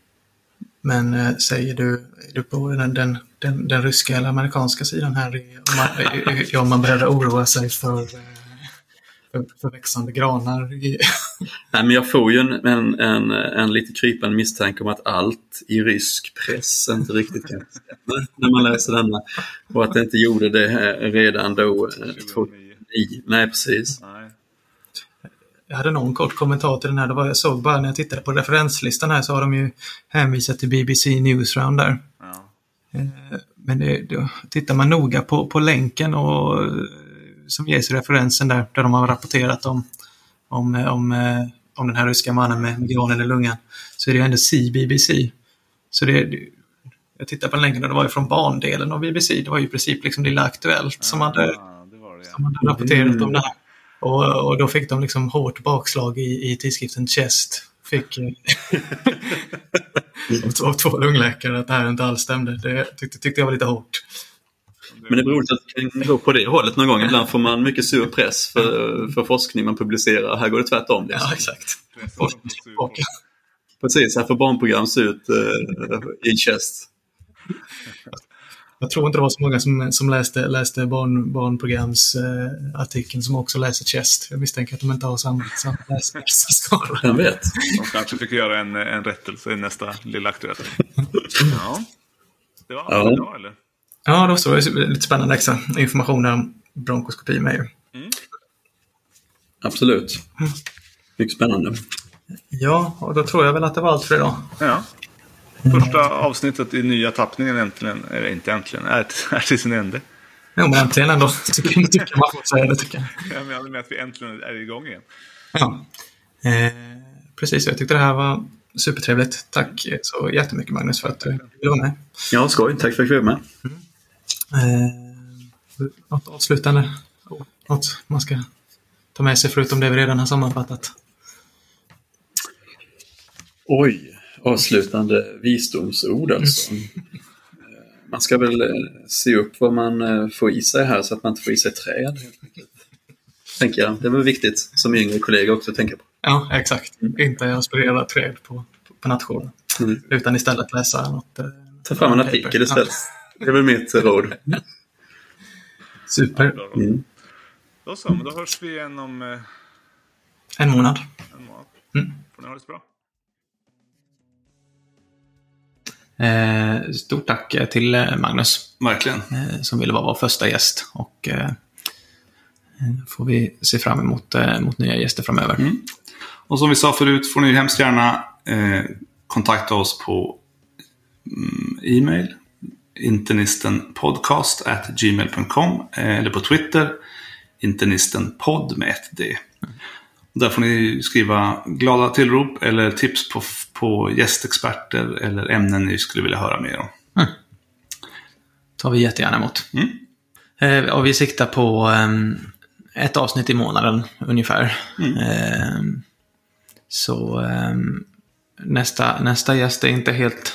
Men eh, säger du, är du på den, den, den, den ryska eller amerikanska sidan här? Om man, i- om man börjar oroa sig för, eh, för, växande granar? Nej, men jag får ju en, en, en, en lite krypande misstanke om att allt i rysk press inte riktigt kan stämma när man läser denna. Och att det inte gjorde det här redan då. eh, 2009. Nej, precis. Nej. jag hade någon kort kommentar till den här. Det var, jag såg bara när jag tittade på referenslistan här så har de ju hänvisat till BBC Newsround där. Ja. Eh, Men det, då tittar man noga på, på länken och, eh, som ges i referensen där, där de har rapporterat om, om, eh, om, eh, om den här ryska mannen med granen i lungan, så är det ändå CBBC. Så det, jag tittar på länken och det var ju från bandelen av BBC. Det var ju i princip liksom Lilla Aktuellt som hade, Ja, det det. som hade rapporterat om det här. Och, och då fick de liksom hårt bakslag i, i tidskriften Chest. Fick eh, av två lungläkare att det här inte alls stämde. Det tyckte, tyckte jag var lite hårt. Men det är roligt att det kan gå på det hållet någon gång. Ibland får man mycket sur press för, för forskning man publicerar. Här går det tvärtom. Liksom. Ja, exakt. Precis, här får barnprogram se ut eh, i chest. Jag tror inte det var så många som, som läste, läste barn, barnprogramsartikeln eh, som också läser Chest. Jag misstänker att de inte har samma, samma läsarskala. Vem vet? De kanske fick göra en, en rättelse i nästa Lilla Aktuellt. Ja. Det var Ja. bra, eller? Ja, då så var det lite spännande extra information om bronkoskopi med ju. Absolut. Mycket spännande. Ja, och då tror jag väl att det var allt för idag. Ja. Första avsnittet i nya tappningen äntligen, eller inte äntligen, är, är till sin ände. Jo, men äntligen ändå. Tycker, tycker man får säga det, tycker jag. Jag menar med att vi äntligen är igång igen. Ja. Eh, precis, jag tyckte det här var supertrevligt. Tack så jättemycket Magnus för att du ville vara med. Ja, skoj. Tack för att jag fick vara med. Eh, något avslutande? Något man ska ta med sig förutom det vi redan har sammanfattat? Oj, avslutande visdomsord alltså. Eh, Man ska väl eh, se upp vad man eh, får i sig här så att man inte får i sig träd. Tänker jag. Det är väl viktigt som yngre kollega också att tänka på. Ja, exakt. Inte aspirera träd på, på nationen. Mm. Utan istället läsa något. Ta fram en artikel istället. Det är väl mitt råd. Ja, super. Mm. Då så, men då hörs vi igen om eh, En månad. en månad. Mm. Får ni ha det så bra. Eh, stort tack till eh, Magnus Verkligen. eh, som ville vara vår första gäst. Och eh, eh, får vi se fram emot eh, mot nya gäster framöver. Mm. Och som vi sa förut får ni hemskt gärna eh, kontakta oss på mm, e-mail internistenpodcast@gmail.com eh, eller på Twitter internistenpodd med ett D. Där får ni skriva glada tillrop eller tips på, på gästexperter eller ämnen ni skulle vilja höra mer om. tar vi jättegärna emot. Mm. Eh, och vi siktar på ehm, ett avsnitt i månaden ungefär. Mm. Ehm, så ehm, nästa, nästa gäst är inte helt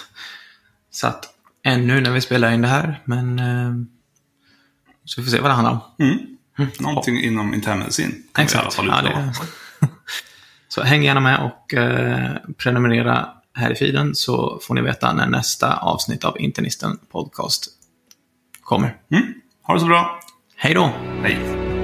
satt ännu när vi spelar in det här. Men ehm, så vi får se vad det handlar om. Mm. Någonting inom internmedicin. vi i alla fall Ja, så häng gärna med och eh, prenumerera här i feeden så får ni veta när nästa avsnitt av Internisten Podcast kommer. Mm. Ha det så bra. Hej då! Hej.